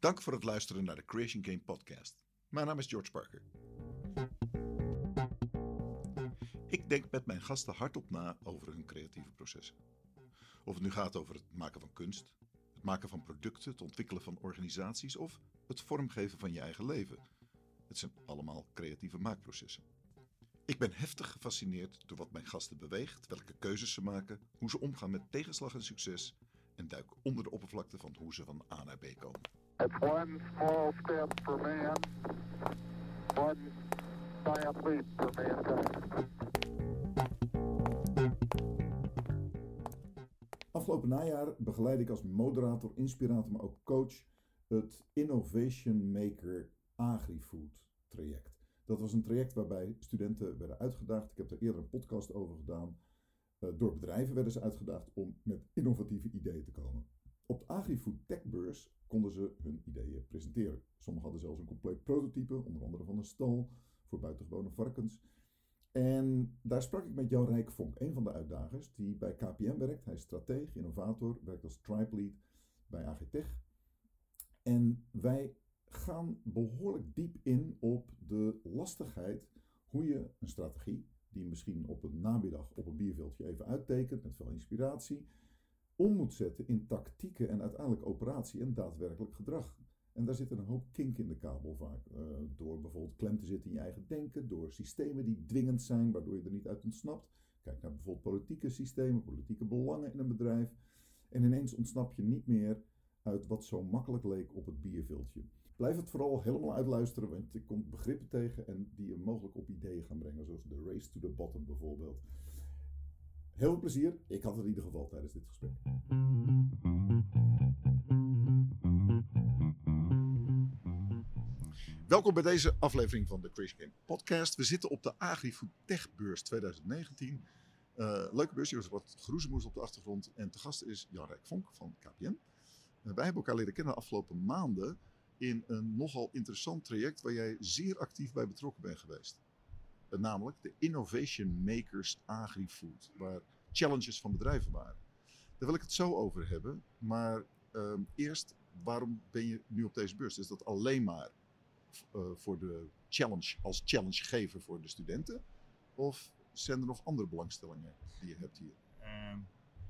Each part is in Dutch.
Dank voor het luisteren naar de Creation Game podcast. Mijn naam is George Parker. Ik denk met mijn gasten hardop na over hun creatieve processen. Of het nu gaat over het maken van kunst, het maken van producten, het ontwikkelen van organisaties of het vormgeven van je eigen leven. Het zijn allemaal creatieve maakprocessen. Ik ben heftig gefascineerd door wat mijn gasten beweegt, welke keuzes ze maken, hoe ze omgaan met tegenslag en succes en duik onder de oppervlakte van hoe ze van A naar B komen. It's one small step for man, one giant leap for mankind. Afgelopen najaar begeleid ik als moderator, inspirator, maar ook coach het Innovation Maker AgriFood traject. Dat was een traject waarbij studenten werden uitgedaagd. Ik heb er eerder een podcast over gedaan. Eh, door bedrijven werden ze uitgedaagd om met innovatieve ideeën te komen. Op de AgriFood Techbeurs konden ze hun ideeën presenteren. Sommigen hadden zelfs een compleet prototype, onder andere van een stal voor buitengewone varkens. En daar sprak ik met Jan Rijk Vonk, een van de uitdagers, die bij KPM werkt. Hij is strateeg, innovator, werkt als tribe lead bij AGTech. En wij gaan behoorlijk diep in op de lastigheid hoe je een strategie, die misschien op een namiddag op een bierveldje even uittekent met veel inspiratie, om moet zetten in tactieken en uiteindelijk operatie en daadwerkelijk gedrag. En daar zit een hoop kink in de kabel vaak. eh, door bijvoorbeeld klem te zitten in je eigen denken, door systemen die dwingend zijn, waardoor je er niet uit ontsnapt. Kijk naar bijvoorbeeld politieke systemen, politieke belangen in een bedrijf. En ineens ontsnap je niet meer uit wat zo makkelijk leek op het bierveldje. Blijf het vooral helemaal uitluisteren, want je komt begrippen tegen en die je mogelijk op ideeën gaan brengen, zoals de race to the bottom bijvoorbeeld. Heel veel plezier. Ik had het in ieder geval tijdens dit gesprek. Welkom bij deze aflevering van de Creation Game podcast. We zitten op de AgriFood Techbeurs 2019. Eh, leuke beurs, hier is wat geroezemoes op de achtergrond. En te gast is Jan Rijk Vonk van KPN. Eh, wij hebben elkaar leren kennen de afgelopen maanden in een nogal interessant traject waar jij zeer actief bij betrokken bent geweest. Eh, namelijk de Innovation Makers AgriFood, waar challenges van bedrijven waren. Daar wil ik het zo over hebben, maar ehm, eerst, waarom ben je nu op deze beurs? Is dat alleen maar eh, voor de challenge als challengegever voor de studenten? Of zijn er nog andere belangstellingen die je hebt hier? Ehm,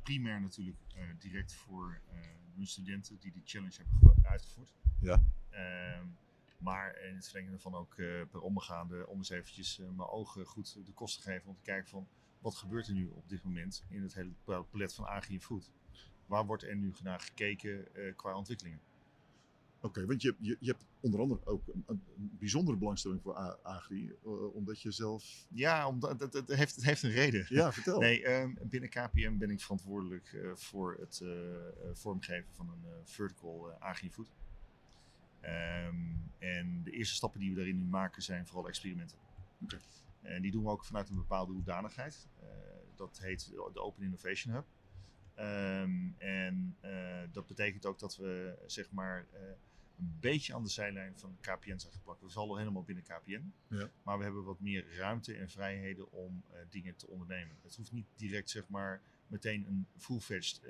primair natuurlijk eh, direct voor mijn studenten die die challenge hebben ge- uitgevoerd. Ja. Maar in het verlengde daarvan ook eh, per omgaande om eens eventjes eh, mijn ogen goed de kosten te geven om te kijken van wat gebeurt er nu op dit moment in het hele palet van agri en food. Waar wordt er nu naar gekeken eh, qua ontwikkelingen? Oké, want je, je, je hebt onder andere ook een, een bijzondere belangstelling voor Agri, eh, omdat je zelf... Ja, omdat, het, het, heeft, het heeft een reden. Ja, vertel. Nee, ehm, binnen KPM ben ik verantwoordelijk eh, voor het eh, eh, vormgeven van een eh, vertical agri-food. Ehm, en de eerste stappen die we daarin nu maken zijn vooral experimenten. En die doen we ook vanuit een bepaalde hoedanigheid. Eh, dat heet de Open Innovation Hub. Ehm, en eh, dat betekent ook dat we zeg maar eh, een beetje aan de zijlijn van KPN zijn geplakt. We vallen helemaal binnen KPN. Ja. Maar we hebben wat meer ruimte en vrijheden om dingen te ondernemen. Het hoeft niet direct zeg maar meteen een full-fledged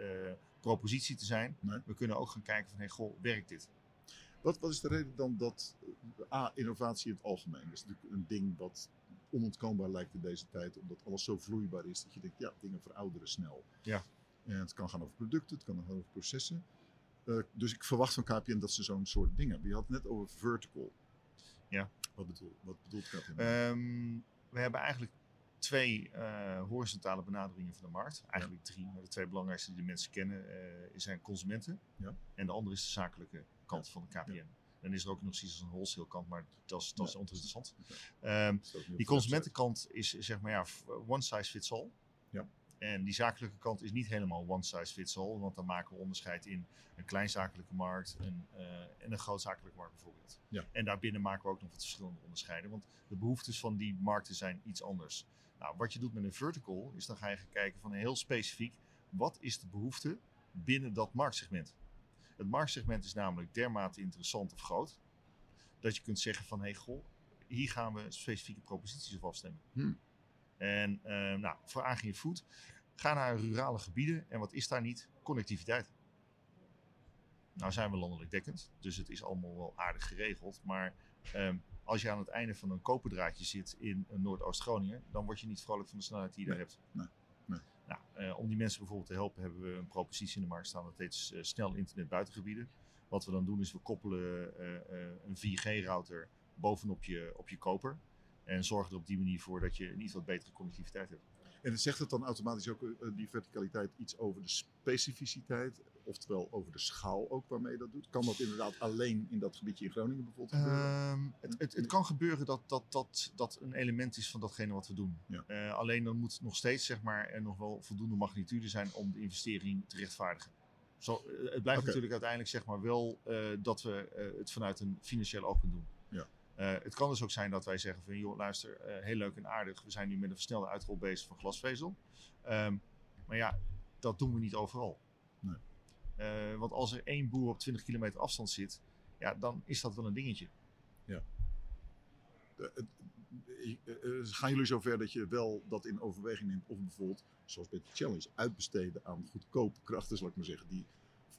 propositie te zijn. Nee. We kunnen ook gaan kijken van, hey, goh, werkt dit? Wat, wat is de reden dan dat eh, A, innovatie in het algemeen is natuurlijk een ding wat onontkoombaar lijkt in deze tijd, omdat alles zo vloeibaar is dat je denkt, ja, dingen verouderen snel. Ja. En het kan gaan over producten, het kan gaan over processen. Eh, dus ik verwacht van KPN dat ze zo'n soort dingen hebben. Je had het net over vertical. Ja. Wat, bedoel, wat bedoelt KPN? Ehm, we hebben eigenlijk twee eh, horizontale benaderingen van de markt. Eigenlijk drie, maar de twee belangrijkste die de mensen kennen eh, zijn consumenten. Ja. En de andere is de zakelijke kant van de KPN. Dan is er ook nog zoiets als een wholesale kant, maar dat is, dat is. Oké. Ehm, Die consumentenkant is zeg maar ja, one size fits all. Ja. En die zakelijke kant is niet helemaal one size fits all, want dan maken we onderscheid in een kleinzakelijke markt een, eh, en een grootzakelijke markt bijvoorbeeld. Ja. En daarbinnen maken we ook nog wat verschillende onderscheiden, want de behoeftes van die markten zijn iets anders. Nou, wat je doet met een vertical is dan ga je gaan kijken van heel specifiek, wat is de behoefte binnen dat marktsegment? Het marktsegment is namelijk dermate interessant of groot, dat je kunt zeggen van, hey, goh, hier gaan we specifieke proposities op afstemmen. Hmm. En eh, nou, voor Agri Food, ga naar rurale gebieden. En wat is daar niet? Connectiviteit. Nou zijn we landelijk dekkend, dus het is allemaal wel aardig geregeld. Maar ehm, als je aan het einde van een koperdraadje zit in een Noordoost-Groningen, dan word je niet vrolijk van de snelheid die je daar hebt. nee, nee. Nou, eh, om die mensen bijvoorbeeld te helpen, hebben we een propositie in de markt staan. Dat heet eh, snel internet buitengebieden. Wat we dan doen is we koppelen eh, eh, een 4G-router bovenop je, op je koper. En zorgen er op die manier voor dat je een iets wat betere connectiviteit hebt. En zegt het dan automatisch ook, eh, die verticaliteit, iets over de specificiteit? Oftewel over de schaal ook waarmee je dat doet? Kan dat inderdaad alleen in dat gebiedje in Groningen bijvoorbeeld gebeuren? Ehm, het, het, het kan gebeuren dat dat, dat dat een element is van datgene wat we doen. Ja. Eh, alleen dan moet nog steeds zeg maar, er nog wel voldoende magnitude zijn om de investering te rechtvaardigen. Zo, eh, het blijft natuurlijk uiteindelijk zeg maar, wel eh, dat we het vanuit een financieel oogpunt doen. Ja. Het kan dus ook zijn dat wij zeggen van joh, luister, heel leuk en aardig. We zijn nu met een versnelde uitrol bezig van glasvezel. Ehm, maar ja, dat doen we niet overal. Nee. Eh, want als er één boer op 20 kilometer afstand zit, ja, dan is dat wel een dingetje. Het- eh, eh, gaan jullie zover dat je wel dat in overweging neemt? Of bijvoorbeeld, zoals bij de challenge, uitbesteden aan goedkope krachten, zal ik maar zeggen. Die,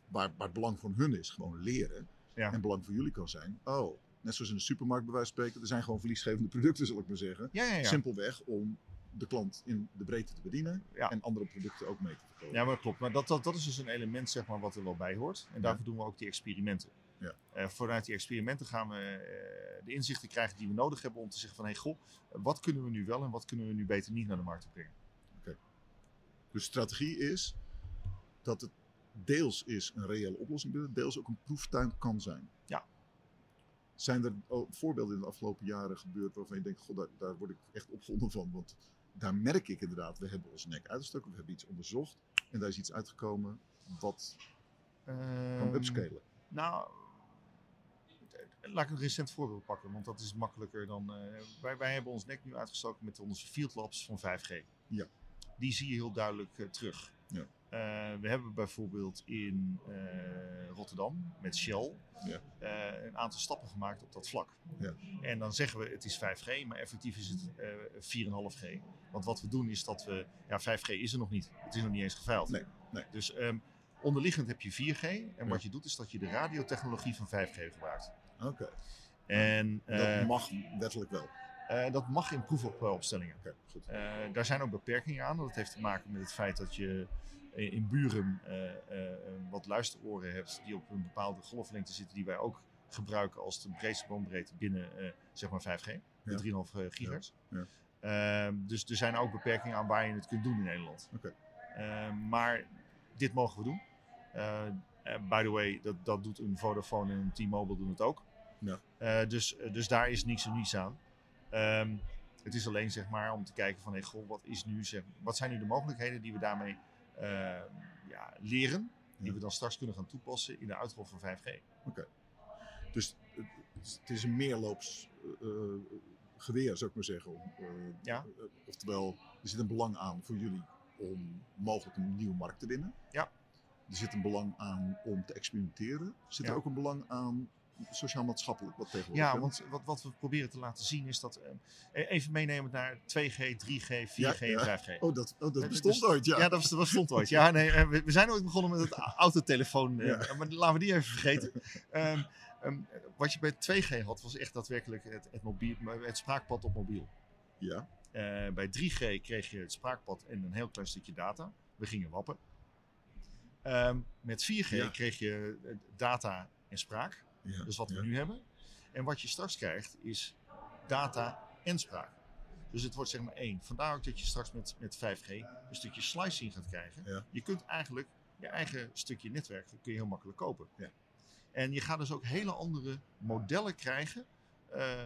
waar, waar het belang van hun is, gewoon leren. Ja. En belang voor jullie kan zijn, oh, net zoals in de supermarkt bij wijze van spreken. Er zijn gewoon verliesgevende producten, zal ik maar zeggen. Ja, ja, ja. Simpelweg om de klant in de breedte te bedienen. Ja. En andere producten ook mee te verkopen. Ja, maar dat klopt. Maar dat, dat, dat is dus een element zeg maar, wat er wel bij hoort. En daarvoor doen we ook die experimenten. Ja. Eh, vanuit die experimenten gaan we eh, de inzichten krijgen die we nodig hebben om te zeggen van... Hey, goh, wat kunnen we nu wel en wat kunnen we nu beter niet naar de markt brengen? Dus strategie is dat het deels is een reële oplossing deels ook een proeftuin kan zijn. Ja. Zijn er voorbeelden in de afgelopen jaren gebeurd waarvan je denkt, god, daar, daar word ik echt opgewonden van? Want daar merk ik inderdaad, we hebben ons nek uitgestoken, we hebben iets onderzocht en daar is iets uitgekomen wat kan Ehm, upscalen. Nou, laat ik een recent voorbeeld pakken, want dat is makkelijker dan. eh, wij, wij hebben ons nek nu uitgestoken met onze Field Labs van 5G. Ja. Die zie je heel duidelijk eh, terug. Ja. Eh, we hebben bijvoorbeeld in eh, Rotterdam met Shell Ja. eh, een aantal stappen gemaakt op dat vlak. Ja. En dan zeggen we het is 5G, maar effectief is het eh 4,5G. Want wat we doen is dat we, ja 5G is er nog niet. Het is nog niet eens geveild. Nee, nee. Dus ehm, onderliggend heb je 4G. En Ja. wat je doet is dat je de radiotechnologie van 5G gebruikt. Oké, En dat mag wettelijk wel. Dat mag in proefopstellingen. goed. Eh, daar zijn ook beperkingen aan. Dat heeft te maken met het feit dat je in buren eh, eh, eh, wat luisteroren hebt die op een bepaalde golflengte zitten, die wij ook gebruiken als de breedste bandbreedte binnen eh, zeg maar 5G, de Ja. 3,5 gigahertz. Ja. Ehm, dus er zijn ook beperkingen aan waar je het kunt doen in Nederland. Ehm, maar dit mogen we doen. Eh, eh, by the way, dat, dat doet een Vodafone en een T-Mobile doen het ook. Ja. Eh, dus, dus daar is niks en niets aan. Ehm, het is alleen zeg maar om te kijken van hey, goh, wat, is nu, zeg, wat zijn nu de mogelijkheden die we daarmee eh, ja, leren. Die we dan straks kunnen gaan toepassen in de uitrol van 5G. Dus het, is een meerloops eh, eh, geweer, zou ik maar zeggen. Om, eh, Ja. oftewel, er zit een belang aan voor jullie om mogelijk een nieuwe markt te winnen. Ja. Er zit een belang aan om te experimenteren. Zit er Ja. ook een belang aan sociaal-maatschappelijk wat tegenwoordig Ja, want wat, wat we proberen te laten zien is dat... eh, even meenemen naar 2G, 3G, 4G Ja, ja. en 5G. Oh, dat, oh, dat Eh, bestond dus- ooit, ja. Ja, dat, was, dat stond ooit. Ja, nee, eh, we, we zijn ooit begonnen met het autotelefoon. eh. Maar laten we die even vergeten. Ehm, ehm, wat je bij 2G had, was echt daadwerkelijk het, het, mobiel, het spraakpad op mobiel. Ja, bij 3G kreeg je het spraakpad en een heel klein stukje data. We gingen wappen. Ehm, met 4G Ja. kreeg je data en spraak. Ja, Dus wat ja. we nu hebben. En wat je straks krijgt is data en spraak. Dus het wordt zeg maar één. Vandaar ook dat je straks met, met 5G een stukje slicing gaat krijgen. Ja. Je kunt eigenlijk je eigen stukje netwerk kun je heel makkelijk kopen. Ja. En je gaat dus ook hele andere modellen krijgen eh,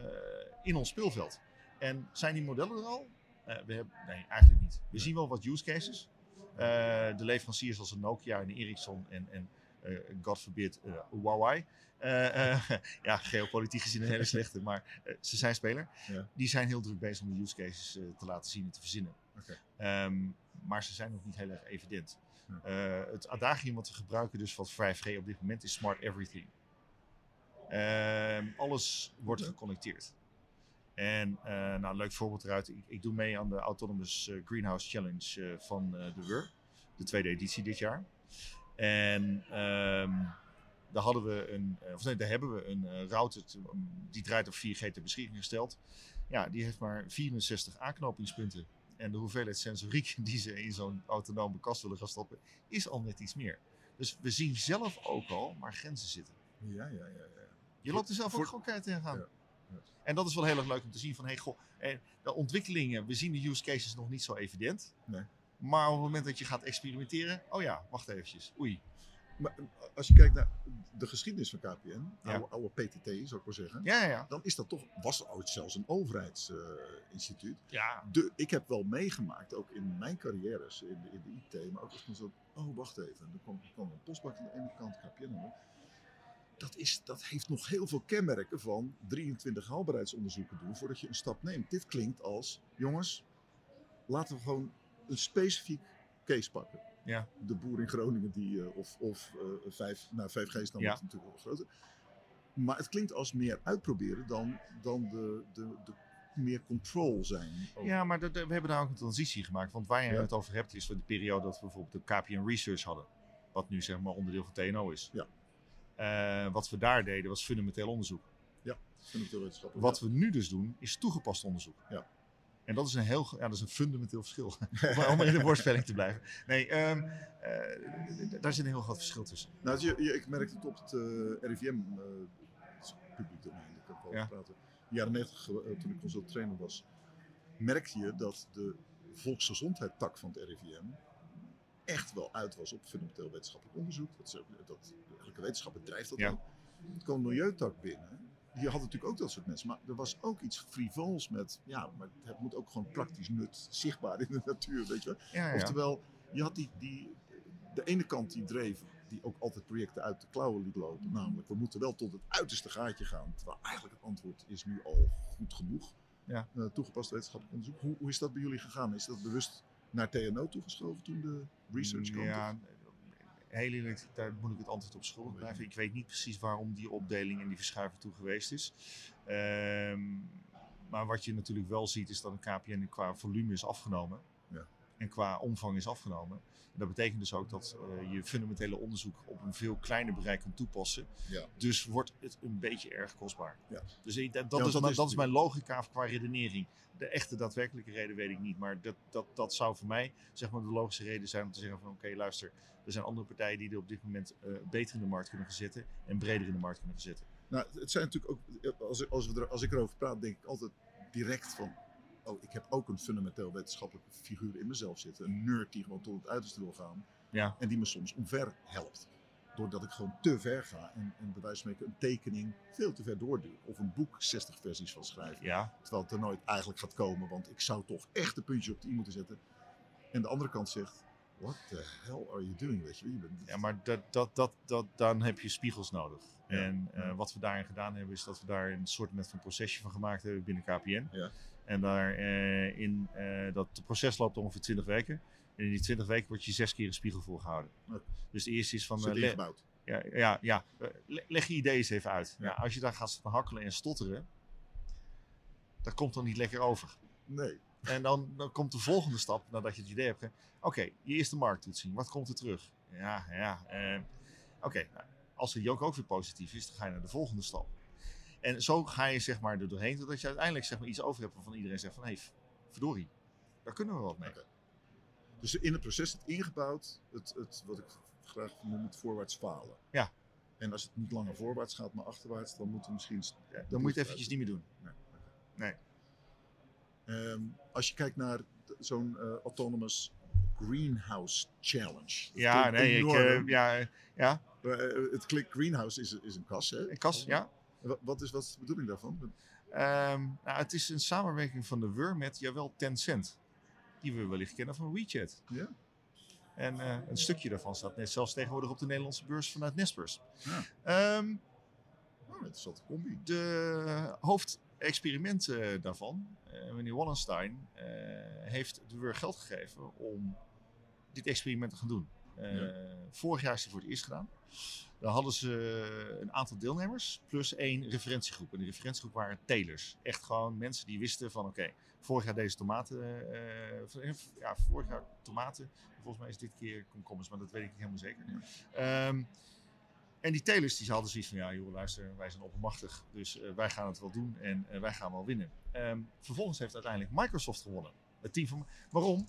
in ons speelveld. En zijn die modellen er al? Eh, we hebben, nee, eigenlijk niet. We zien wel wat use cases. Eh, de leveranciers als een Nokia en Ericsson en, en eh, God forbid, eh, Huawei. Eh, ja, geopolitiek gezien een hele slechte, maar ze zijn speler. Ja. Die zijn heel druk bezig om de use cases te laten zien en te verzinnen. Ehm, maar ze zijn nog niet heel erg evident. Ja. Het adagium wat we gebruiken dus van 5G op dit moment is smart everything. Ehm, alles wordt geconnecteerd. En nou, een leuk voorbeeld eruit. Ik, ik doe mee aan de Autonomous Greenhouse Challenge van de WUR. De tweede editie dit jaar. En ehm, Daar, hadden we een, eh, of nee, daar hebben we een eh, router te- die draait op 4G ter beschikking gesteld. Ja, die heeft maar 64 aanknopingspunten. En de hoeveelheid sensoriek die ze in zo'n autonome kast willen gaan stoppen, is al net iets meer. Dus we zien zelf ook al maar grenzen zitten. Ja, ja, ja. ja. Je loopt er zelf voor- ook gewoon keihard tegenaan. Ja, ja. En dat is wel heel erg leuk om te zien van, hey, goh, eh, de ontwikkelingen, we zien de use cases nog niet zo evident. Nee. Maar op het moment dat je gaat experimenteren, oh ja, wacht eventjes, oei. Maar eh, als je kijkt naar de geschiedenis van KPN, Ja. oude, oude PTT zou ik maar zeggen, Ja, ja, dan is dat toch, was ooit zelfs een overheidsinstituut. Ja, de, ik heb wel meegemaakt, ook in mijn carrières in de, in de IT, maar ook als ik zo, oh wacht even, er kwam, kwam een postbak aan de ene kant, KPN aan. Dat, is, dat heeft nog heel veel kenmerken van 23 haalbaarheidsonderzoeken doen voordat je een stap neemt. Dit klinkt als, jongens, laten we gewoon een specifiek case pakken. Ja. De boer in Groningen die, eh, of, of eh, vijf, nou 5G is dan Ja. natuurlijk wel groter. Maar het klinkt als meer uitproberen dan, dan de, de, de meer control zijn. over- ja maar we hebben daar ook een transitie gemaakt. Want waar je Ja. het over hebt, is de periode dat we bijvoorbeeld de KPN Research hadden. Wat nu zeg maar onderdeel van TNO is. Ja. Eh, wat we daar deden, was fundamenteel onderzoek. fundamenteel wetenschappelijk. Wat we nu dus doen, is toegepast onderzoek. Ja. En dat is een heel, ja, dat is een fundamenteel verschil. Om- in de woordspeling te blijven. Nee, ehm, eh, daar zit een heel groot verschil tussen. Nou, je, je- ik merkte het op het eh, RIVM, eh, het domein, ik kan wel Ja. praten. In de jaren 90, eh, toen ik consult trainer was, merkte je dat de volksgezondheid-tak van het RIVM echt wel uit was op fundamenteel wetenschappelijk onderzoek. Dat, dat elke wetenschapper drijft dat Ja. ook. Er kwam een milieutak binnen. Die had natuurlijk ook dat soort mensen. Maar er was ook iets frivols met, ja, maar het moet ook gewoon praktisch nut zichtbaar in de natuur, weet je wel. Ja, ja. Oftewel, je had die, die, de ene kant die dreef, die ook altijd projecten uit de klauwen liet lopen. Namelijk, we moeten wel tot het uiterste gaatje gaan. Terwijl eigenlijk het antwoord is nu al goed genoeg. Ja. Eh, toegepast wetenschappelijk onderzoek. Hoe, hoe is dat bij jullie gegaan? Is dat bewust naar TNO toegeschoven toen de research kwam? Ja, heel eerlijk, daar moet ik het antwoord op schuldig blijven. Ik weet niet precies waarom die opdeling en die verschuiving toe geweest is. Ehm, maar wat je natuurlijk wel ziet, is dat een KPN qua volume is afgenomen. En qua omvang is afgenomen. En dat betekent dus ook dat eh, je fundamentele onderzoek op een veel kleiner bereik kan toepassen. Ja. Dus wordt het een beetje erg kostbaar. Ja. Dus dat, Ja, dat, is, dat mijn- is dat is mijn logica qua redenering. De echte daadwerkelijke reden weet ik niet. Maar dat, dat, dat zou voor mij zeg maar, de logische reden zijn om te zeggen van oké luister. Er zijn andere partijen die er op dit moment eh, beter in de markt kunnen gaan zitten. En breder in de markt kunnen gaan zitten. Nou, het zijn natuurlijk ook, als, als, we er, als ik erover praat, denk ik altijd direct van. Oh, ik heb ook een fundamenteel wetenschappelijke figuur in mezelf zitten. Een nerd die gewoon tot het uiterste wil gaan. Ja. En die me soms omver helpt. Doordat ik gewoon te ver ga en, en bij wijze van spreken een tekening veel te ver doorduw. Of een boek 60 versies van schrijven. Ja, Terwijl het er nooit eigenlijk gaat komen, want ik zou toch echt de puntjes op de i moeten zetten. En de andere kant zegt, what the hell are you doing? Weet je, je bent, ja maar dat, dat, dat, dat, dan heb je spiegels nodig. Ja. En eh, wat we daarin gedaan hebben, is dat we daar een soort van procesje van gemaakt hebben binnen KPN. Ja. En daar eh, in eh, dat proces loopt ongeveer 20 weken. En in die 20 weken wordt je zes keer een spiegel voorgehouden. Oké. Dus de eerste is van. zit eh, ingebouwd. ja, ja, ja. le- leg je idee eens even uit. Ja. Ja. als je daar gaat staan hakkelen en stotteren, dat komt dan niet lekker over. Nee. En dan, dan komt de volgende stap, nadat je het idee hebt. Oké, je eerste markttoetsing, wat komt er terug? Ja, ja. eh, Oké, nou, als de jook ook weer positief is, dan ga je naar de volgende stap. En zo ga je zeg maar er doorheen, totdat je uiteindelijk zeg maar, iets over hebt waarvan iedereen zegt van... Hé, hey, verdorie, daar kunnen we wat mee. Dus in het proces zit ingebouwd het, het wat ik graag noem het voorwaarts falen. Ja. En als het niet langer voorwaarts gaat, maar achterwaarts, dan moeten we misschien... Ja, dan moet je het eventjes niet meer doen. Nee. Nee. Ehm, als je kijkt naar zo'n eh, autonomous greenhouse challenge. Dat Ja, nee, ik, eh, ja, ja, Eh, het klinkt greenhouse is, is een kas, hè? een kas, ja. Wat, is, wat is de bedoeling daarvan? Ehm, nou, het is een samenwerking van de WUR met, jawel, Tencent. Die we wellicht kennen van WeChat. Ja. En eh, een stukje daarvan staat net zelfs tegenwoordig op de Nederlandse beurs vanuit Nespers. Ja. Ehm, Oh, interessante combi. de hoofdexperiment eh, daarvan, eh, meneer Wallenstein, heeft de WUR geld gegeven om dit experiment te gaan doen. Ja. Vorig jaar is het voor het eerst gedaan. Dan hadden ze een aantal deelnemers plus één referentiegroep. En de referentiegroep waren telers. Echt gewoon mensen die wisten van oké, vorig jaar deze tomaten, eh, van- ja, vorig jaar tomaten. Volgens mij is dit keer komkommers, maar dat weet ik niet helemaal zeker. Ehm, En die telers die hadden zoiets van, ja joh, luister, wij zijn oppermachtig, dus eh, wij gaan het wel doen en eh, wij gaan wel winnen. Ehm, vervolgens heeft uiteindelijk Microsoft gewonnen. Het team van, waarom?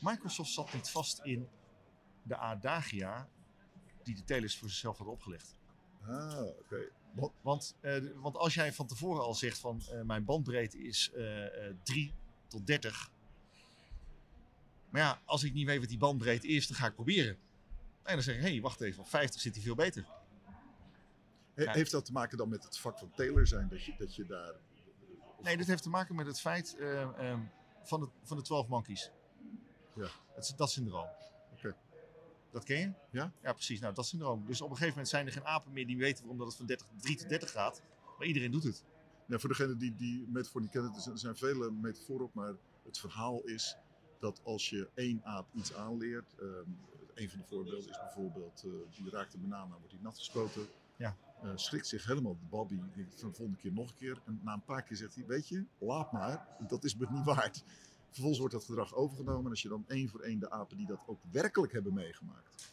Microsoft zat niet vast in de adagia die de telers voor zichzelf hadden opgelegd. Ah, oké. Wat- Want, eh, want als jij van tevoren al zegt van eh, mijn bandbreedte is eh, eh, 3 tot 30. Maar ja, als ik niet weet wat die bandbreedte is, dan ga ik proberen. En dan zeg ik, hé, hey, wacht even, op 50 zit hij veel beter. He- Ja. Heeft dat te maken dan met het vak van tailor zijn, dat je, dat je daar... Nee, dit heeft te maken met het feit van, de, van de 12 monkeys. Ja. Het is dat syndroom. Dat ken je? Ja. Ja, precies. Nou, dat syndroom. Dus op een gegeven moment zijn er geen apen meer die weten waarom dat het van 30, 3 tot 30 gaat. Maar iedereen doet het. Nou, voor degene die die metafoor niet kennen, er zijn- zijn vele metaforen op, maar het verhaal is dat als je één aap iets aanleert, ehm, een van de voorbeelden is bijvoorbeeld, eh, die raakt een banaan, dan wordt hij nat gespoten. Ja. Eh, schrikt zich helemaal de denkt van de volgende keer nog een keer. En na een paar keer zegt hij, weet je, laat maar, dat is me niet waard. Vervolgens wordt dat gedrag overgenomen en als je dan één voor één de apen die dat ook werkelijk hebben meegemaakt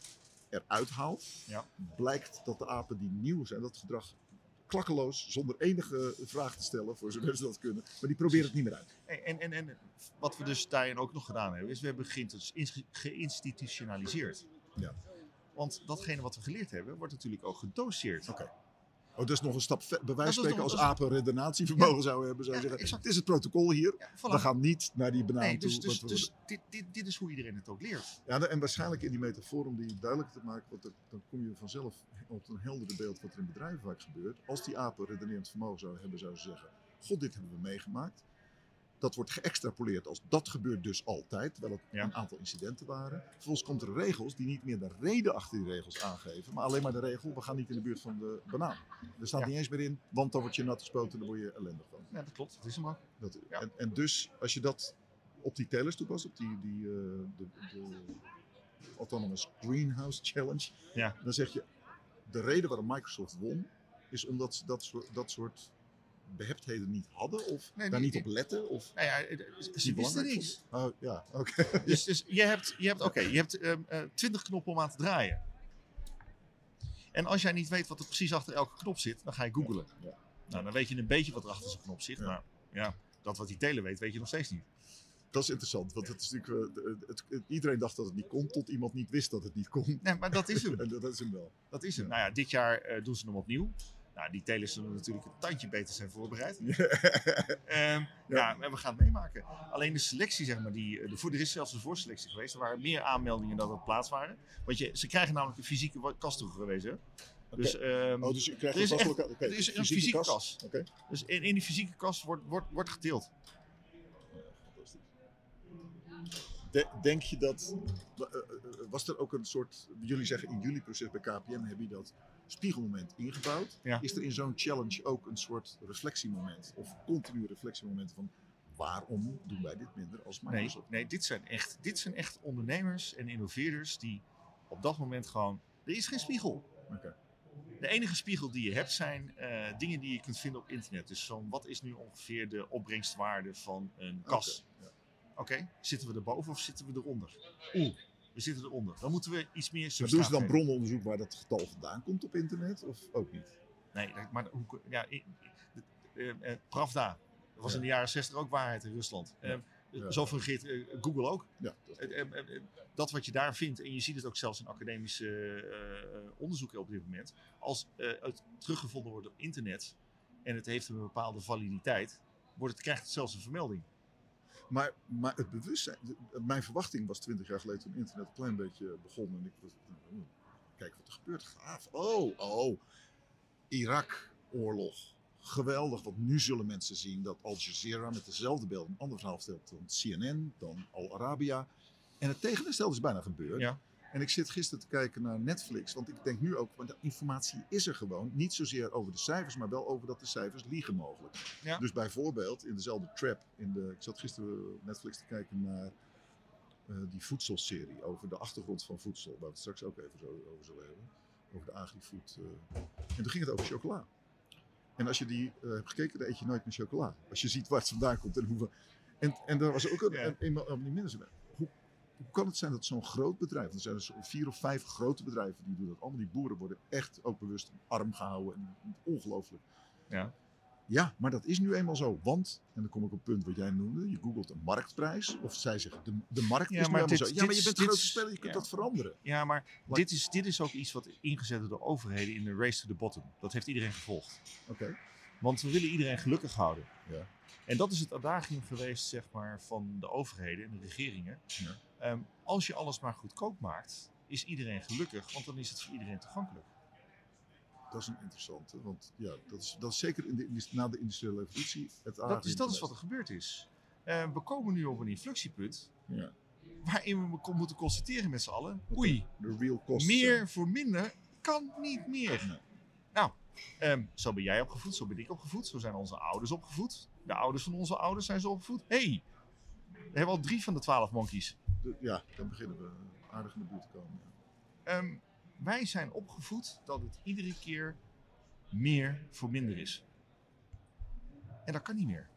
eruit haalt, Ja. blijkt dat de apen die nieuw zijn, dat gedrag klakkeloos, zonder enige vraag te stellen, voor zover ze dat kunnen. Maar die proberen het niet meer uit. En, en, en, wat we dus daarin ook nog gedaan hebben, is we hebben geïnstitutionaliseerd. Ja. Want datgene wat we geleerd hebben, wordt natuurlijk ook gedoseerd. Oké. Oh, dat is nog een stap. Bij wijze van spreken, als apen redenatievermogen zouden hebben, zou Ja, zeggen: exact. Het is het protocol hier. Ja, voilà. We gaan niet naar die banaan nee, dus, toe. dus, dus dit, dit, dit is hoe iedereen het ook leert. Ja, en waarschijnlijk in die metafoor, om die duidelijk te maken, want dan- dan kom je vanzelf op een helder beeld wat er in bedrijven vaak gebeurt. Als die apen redenerend vermogen zouden hebben, zouden ze zeggen: God, dit hebben we meegemaakt. Dat wordt geëxtrapoleerd als dat gebeurt dus altijd, terwijl het Ja. een aantal incidenten waren. Vervolgens komt er regels die niet meer de reden achter die regels aangeven, maar alleen maar de regel: we gaan niet in de buurt van de banaan. Er staat Ja. niet eens meer in, want dan word je nat gespoten en dan word je ellendig van. Ja, dat klopt. Dat is hem ook. Dat, Ja. en, en dus, als je dat op die telers toepast, op die, die eh, de, de Autonomous Greenhouse Challenge, Ja. dan zeg je, de reden waarom Microsoft won, is omdat ze dat soort, dat soort beheptheden niet hadden, of Nee, daar niet op letten, of Nou ja, eh, ze niet wisten niks. Oh, ja, oké. Dus, dus je hebt, je hebt, oké, je hebt ehm, eh, 20 knoppen om aan te draaien. En als jij niet weet wat er precies achter elke knop zit, dan ga je googlen. Ja. Nou, dan weet je een beetje wat er achter zo'n knop zit. Ja. Maar ja, dat wat die teler weet, weet je nog steeds niet. Dat is interessant, want het is natuurlijk, eh, het, het- iedereen dacht dat het niet kon, tot iemand niet wist dat het niet kon. Nee, maar dat is hem. En dat, dat is hem wel. Dat is hem. Nou ja, dit jaar eh, doen ze hem opnieuw. Nou, die telers zullen natuurlijk een tandje beter zijn voorbereid. Ehm, ja. en we gaan het meemaken. Alleen de selectie, zeg maar, die, de, voor- er is zelfs een voorselectie geweest. Er waren meer aanmeldingen dan er plaats waren. Want je, ze krijgen namelijk een fysieke kast toegewezen. Dus, ehm, Oh, dus je krijgt Er is een echt- oké, er is een fysieke fysieke kas. kas. Oké. dus in, in die fysieke kast wordt, wordt, wordt geteeld. Fantastisch. De- denk je dat. eh, eh, Was er ook een soort. Jullie zeggen in jullie proces bij KPN heb je dat spiegelmoment ingebouwd. Ja. Is er in zo'n challenge ook een soort reflectiemoment? Of continu reflectiemomenten van. Waarom doen wij dit minder als Nee, Microsoft? nee dit, zijn echt, dit zijn echt ondernemers en innoveerders die op dat moment gewoon... Er is geen spiegel. De enige spiegel die je hebt zijn eh, dingen die je kunt vinden op internet. Dus van wat is nu ongeveer de opbrengstwaarde van een kas? Oké, zitten we erboven of zitten we eronder? Oeh, we zitten eronder. Dan moeten we iets meer Maar substraat doen ze dan geven. bronnenonderzoek waar dat getal vandaan komt op internet? Of ook niet? Nee, maar hoe, ja, eh, eh, Pravda. Dat was Ja. in de jaren 60 ook waarheid in Rusland. Ja. Eh, Ja. Zo fungeert Google ook. Ja, dat dat wat je daar vindt, en je ziet het ook zelfs in academische onderzoeken op dit moment, als het teruggevonden wordt op internet en het heeft een bepaalde validiteit, wordt het, krijgt het zelfs een vermelding. Maar, maar het bewustzijn. Mijn verwachting was 20 jaar geleden toen internet een klein beetje begon. En ik was. oh, Kijk wat er gebeurt. Gaaf. Oh, oh. Irak-oorlog. Geweldig. Want nu zullen mensen zien dat Al Jazeera met dezelfde beelden een ander verhaal vertelt dan CNN, dan Al Arabiya. En het tegenovergestelde is bijna gebeurd. Ja. En ik zit gisteren te kijken naar Netflix. Want ik denk nu ook, want de informatie is er gewoon. Niet zozeer over de cijfers, maar wel over dat de cijfers liegen mogelijk. Ja. Dus bijvoorbeeld in dezelfde trap. In de, ik zat gisteren op Netflix te kijken naar eh, die voedselserie. Over de achtergrond van voedsel. Waar we het straks ook even zo, over zullen hebben. Over de agri-food. eh. En toen ging het over chocola. En als je die eh, hebt gekeken, dan eet je nooit meer chocola. Als je ziet waar het vandaan komt en hoeveel. En, en daar was ook een, Ja. een, een, een. Hoe kan het zijn dat zo'n groot bedrijf, er zijn zo vier of vijf grote bedrijven die doen dat allemaal, die boeren worden echt ook bewust arm gehouden en ongelooflijk. Ja. Ja, maar dat is nu eenmaal zo. Want, en dan kom ik op het punt wat jij noemde, je googelt een marktprijs. Of zij zeggen, de, de markt Ja, is maar dit- zo. Ja, maar je bent een grote speler, je kunt ja. dat veranderen. Ja, maar Like- dit, is, dit is ook iets wat ingezet door de overheden in de race to the bottom. Dat heeft iedereen gevolgd. Oké. Want we willen iedereen gelukkig houden. Ja. En dat is het adagium geweest zeg maar, van de overheden en de regeringen. Ja. Ehm, als je alles maar goedkoop maakt, is iedereen gelukkig, want dan is het voor iedereen toegankelijk. Dat is een interessante, want ja, dat is, dat is zeker in de, na de industriële revolutie het Dat is, dat is wat er gebeurd is. Eh, we komen nu op een inflectiepunt Ja, waarin we moeten constateren met z'n allen. Oei, de real cost. meer voor minder kan niet meer. Nee. Nou, ehm, zo ben jij opgevoed, zo ben ik opgevoed, zo zijn onze ouders opgevoed. De ouders van onze ouders zijn zo opgevoed. hey, we hebben al drie van de twaalf monkeys. De- ja, dan beginnen we aardig in de buurt te komen. ja. Ehm, wij zijn opgevoed dat het iedere keer meer voor minder is. En dat kan niet meer.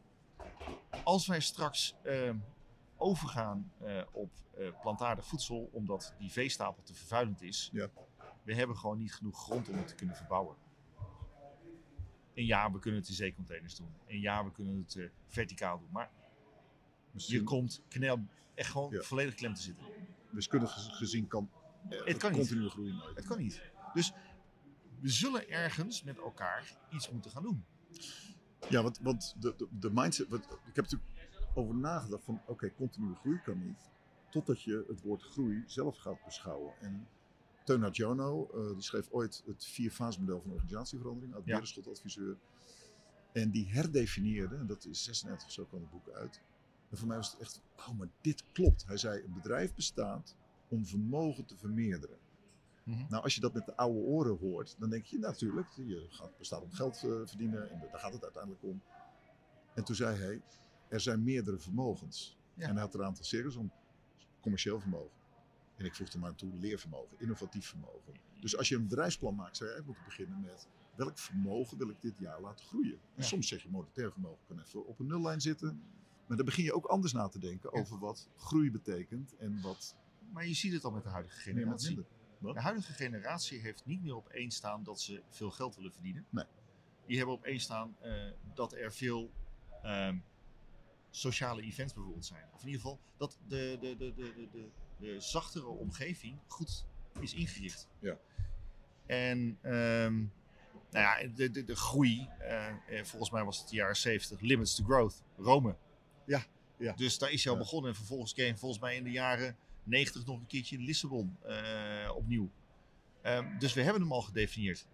Als wij straks ehm, overgaan eh, op eh, plantaardig voedsel, omdat die veestapel te vervuilend is, Ja. we hebben gewoon niet genoeg grond om het te kunnen verbouwen. En ja, we kunnen het in zeecontainers doen. En ja, we kunnen het eh, verticaal doen. Maar je komt knel echt gewoon Ja. volledig klem te zitten. wiskundig gez- gezien kan eh, Het kan continue groeien nooit. Het kan niet. Dus we zullen ergens met elkaar iets moeten gaan doen. Ja, want, want de, de, de mindset. Wat, ik heb natuurlijk over nagedacht van oké, continue groei kan niet. Totdat je het woord groei zelf gaat beschouwen. En Teun Jono, eh die schreef ooit het vierfase-model van organisatieverandering, Ja. Berenschot-adviseur. En die herdefinieerde, en dat is 36 zo kwam het boek uit. En voor mij was het echt, oh maar dit klopt. Hij zei, een bedrijf bestaat om vermogen te vermeerderen. Mhm. Nou, als je dat met de oude oren hoort, dan denk je natuurlijk, je gaat, bestaat om geld eh, verdienen en daar gaat het uiteindelijk om. En toen zei hij, er zijn meerdere vermogens. Ja. En hij had er een aantal series om commercieel vermogen. En ik voegde maar aan toe leervermogen, innovatief vermogen. Dus als je een bedrijfsplan maakt, zou je eigenlijk moeten beginnen met welk vermogen wil ik dit jaar laten groeien. En soms zeg je monetair vermogen kan even op een nullijn zitten. Maar dan begin je ook anders na te denken over wat groei betekent en wat Maar je ziet het al met de huidige generatie. De huidige generatie heeft niet meer op één staan dat ze veel geld willen verdienen. Nee. Die hebben op één staan eh, dat er veel ehm, sociale events bijvoorbeeld zijn. Of in ieder geval dat de, de, de, de, de, de, zachtere omgeving goed is ingericht. Ja. En ehm, nou ja, de, de, de groei, eh, eh, volgens mij was het de jaren 70, limits to growth, Rome. Ja, ja. Dus daar is hij al Ja. begonnen en vervolgens kreeg hij volgens mij in de jaren 90 nog een keertje in Lissabon eh, opnieuw. Ehm, dus we hebben hem al gedefinieerd.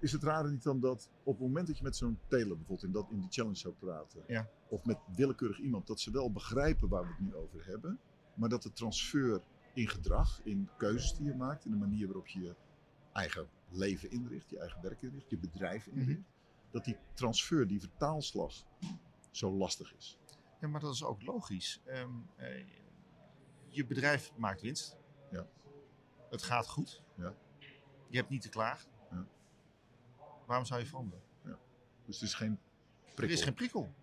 Is het rare niet dan dat op het moment dat je met zo'n teler bijvoorbeeld in, dat, in die challenge zou praten, Ja. of met willekeurig iemand, dat ze wel begrijpen waar we het nu over hebben, maar dat de transfer in gedrag, in keuzes die je maakt, in de manier waarop je je eigen leven inricht, je eigen werk inricht, je bedrijf Mhm. inricht, dat die transfer, die vertaalslag, zo lastig is. Ja, maar dat is ook logisch. Ehm, eh, je bedrijf maakt winst. Ja. Het gaat goed. Ja. Je hebt niet te klagen. Ja. Waarom zou je veranderen? Dus het is geen prikkel. Er is geen prikkel.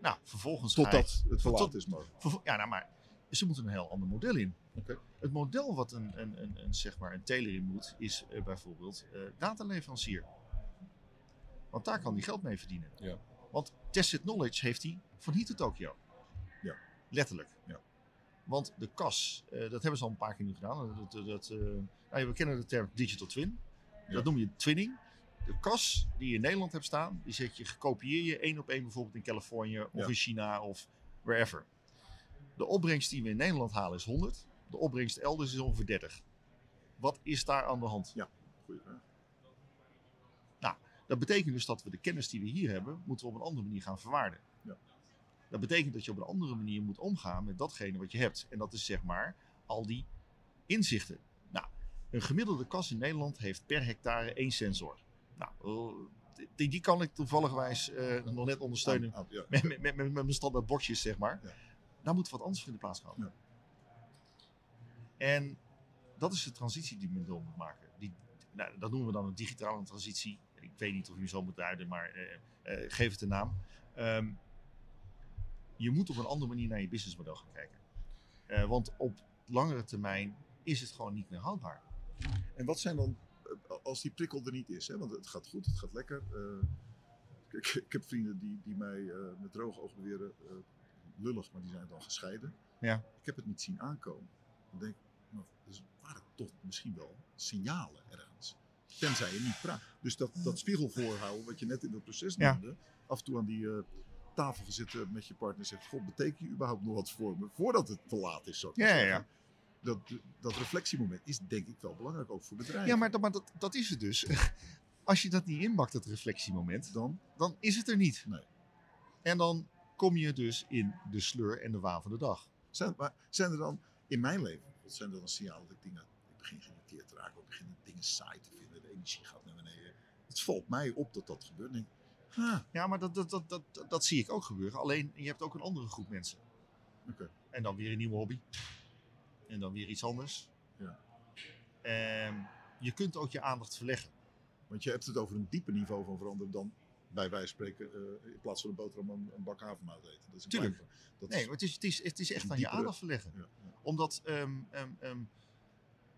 Nou, vervolgens Totdat het Tot- verlaat is maar. Vervol- Ja, nou, maar ze moeten een heel ander model in. Het model wat een, een, een, een, zeg maar een teler in moet, is eh, bijvoorbeeld eh dataleverancier. Want daar kan hij geld mee verdienen. Ja. Want tested knowledge heeft hij van hier tot Tokio. Ja. Letterlijk. Ja. Want de kas, eh, dat hebben ze al een paar keer nu gedaan. Dat, dat, dat, nou we kennen de term digital twin. Ja. Dat noem je twinning. De kas die je in Nederland hebt staan, die zet je, kopieer je één op één bijvoorbeeld in Californië of Ja. in China of wherever. De opbrengst die we in Nederland halen is 100. De opbrengst elders is ongeveer 30. Wat is daar aan de hand? Goeie vraag. Dat betekent dus dat we de kennis die we hier hebben, moeten we op een andere manier gaan verwaarden. Ja. Dat betekent dat je op een andere manier moet omgaan met datgene wat je hebt. En dat is zeg maar al die inzichten. Nou, een gemiddelde kas in Nederland heeft per hectare één sensor. Nou, eh, die, die kan ik toevallig uh, nog net ondersteunen. Ah, ah, ja. met, met, met, met mijn standaard boxjes, zeg maar. Ja. Daar moet wat anders in de plaats komen. Ja. En dat is de transitie die men door moet maken. Die, nou, dat noemen we dan een digitale transitie. Ik weet niet of je hem zo moet duiden, maar eh, eh, geef het een naam. Um, je moet op een andere manier naar je businessmodel gaan kijken. Eh, want op langere termijn is het gewoon niet meer houdbaar. En wat zijn dan, als die prikkel er niet is, hè? want het gaat goed, het gaat lekker. ik, ik heb vrienden die, die mij met droge ogen beweren, lullig, maar die zijn dan gescheiden. Ja. Ik heb het niet zien aankomen. Dan denk ik, nou, dus waren toch misschien wel signalen ergens. Tenzij je niet praat. Dus dat, dat spiegel voorhouden, wat je net in dat proces Ja. noemde, af en toe aan die eh, tafel gaan zitten met je partner en zegt, god, betekent je überhaupt nog wat voor me, voordat het te laat is, maar Ja, ja. Dat, dat reflectiemoment is denk ik wel belangrijk, ook voor bedrijven. Ja, maar, dat, maar dat, dat is het dus. Als je dat niet inbakt, dat reflectiemoment, Dan, dan is het er niet. Nee. En dan kom je dus in de sleur en de waan van de dag. zijn, maar zijn er dan, in mijn leven, wat zijn er dan signalen dat ik dingen, ik begin geïrriteerd te raken, ik begin dingen saai te vinden, de energie gaat naar beneden. Het valt mij op dat dat gebeurt. En ha, Ja, maar dat, dat, dat, dat, dat, dat zie ik ook gebeuren. Alleen, je hebt ook een andere groep mensen. oké. En dan weer een nieuwe hobby. En dan weer iets anders. Ja. Ehm, je kunt ook je aandacht verleggen. Want je hebt het over een dieper niveau van veranderen dan bij wijze van spreken eh, in plaats van een boterham een, een bak havermout eten. Dat is een Tuurlijk. klein- Dat Nee, is, maar het is, het is, het is echt aan je aandacht verleggen. ja, ja. Omdat ehm,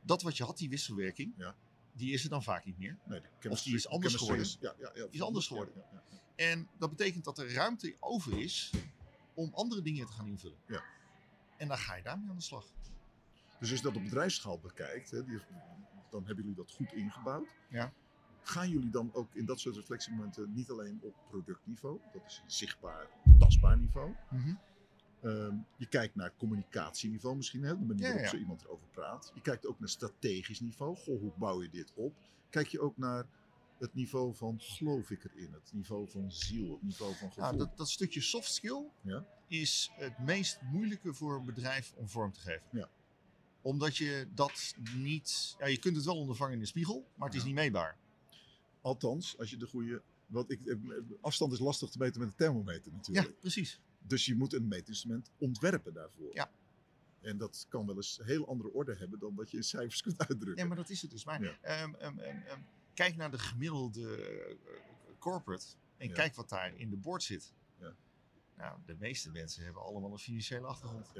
dat wat je had, die wisselwerking, Ja. die is er dan vaak niet meer. Nee, de Of die is anders geworden. Is, ja, ja, ja, Die is anders geworden. En dat betekent dat er ruimte over is om andere dingen te gaan invullen. Ja. En dan ga je daarmee aan de slag. Dus als je dat op bedrijfsschaal bekijkt, hè, die, dan hebben jullie dat goed ingebouwd. Ja. Gaan jullie dan ook in dat soort reflectiemomenten niet alleen op productniveau, dat is een zichtbaar, tastbaar niveau. Ehm, je kijkt naar communicatieniveau misschien, hè, de manier waarop ja. zo iemand erover praat. Je kijkt ook naar strategisch niveau. Goh, hoe bouw je dit op? Kijk je ook naar het niveau van geloof ik erin, het niveau van ziel, het niveau van gevoel. Nou, dat, dat stukje soft skill Ja. is het meest moeilijke voor een bedrijf om vorm te geven. Ja. Omdat je dat niet. Ja, je kunt het wel ondervangen in de spiegel, maar het is niet meetbaar. Althans, als je de goede... Want ik, eh, afstand is lastig te meten met een thermometer natuurlijk. Ja, precies. Dus je moet een meetinstrument ontwerpen daarvoor. Ja. En dat kan wel eens een heel andere orde hebben dan dat je in cijfers kunt uitdrukken. Ja, maar dat is het dus. Maar Ja. ehm, ehm, ehm, kijk naar de gemiddelde eh, corporate en Ja. kijk wat daar in de board zit. Ja. Nou, de meeste mensen hebben allemaal een financiële achtergrond.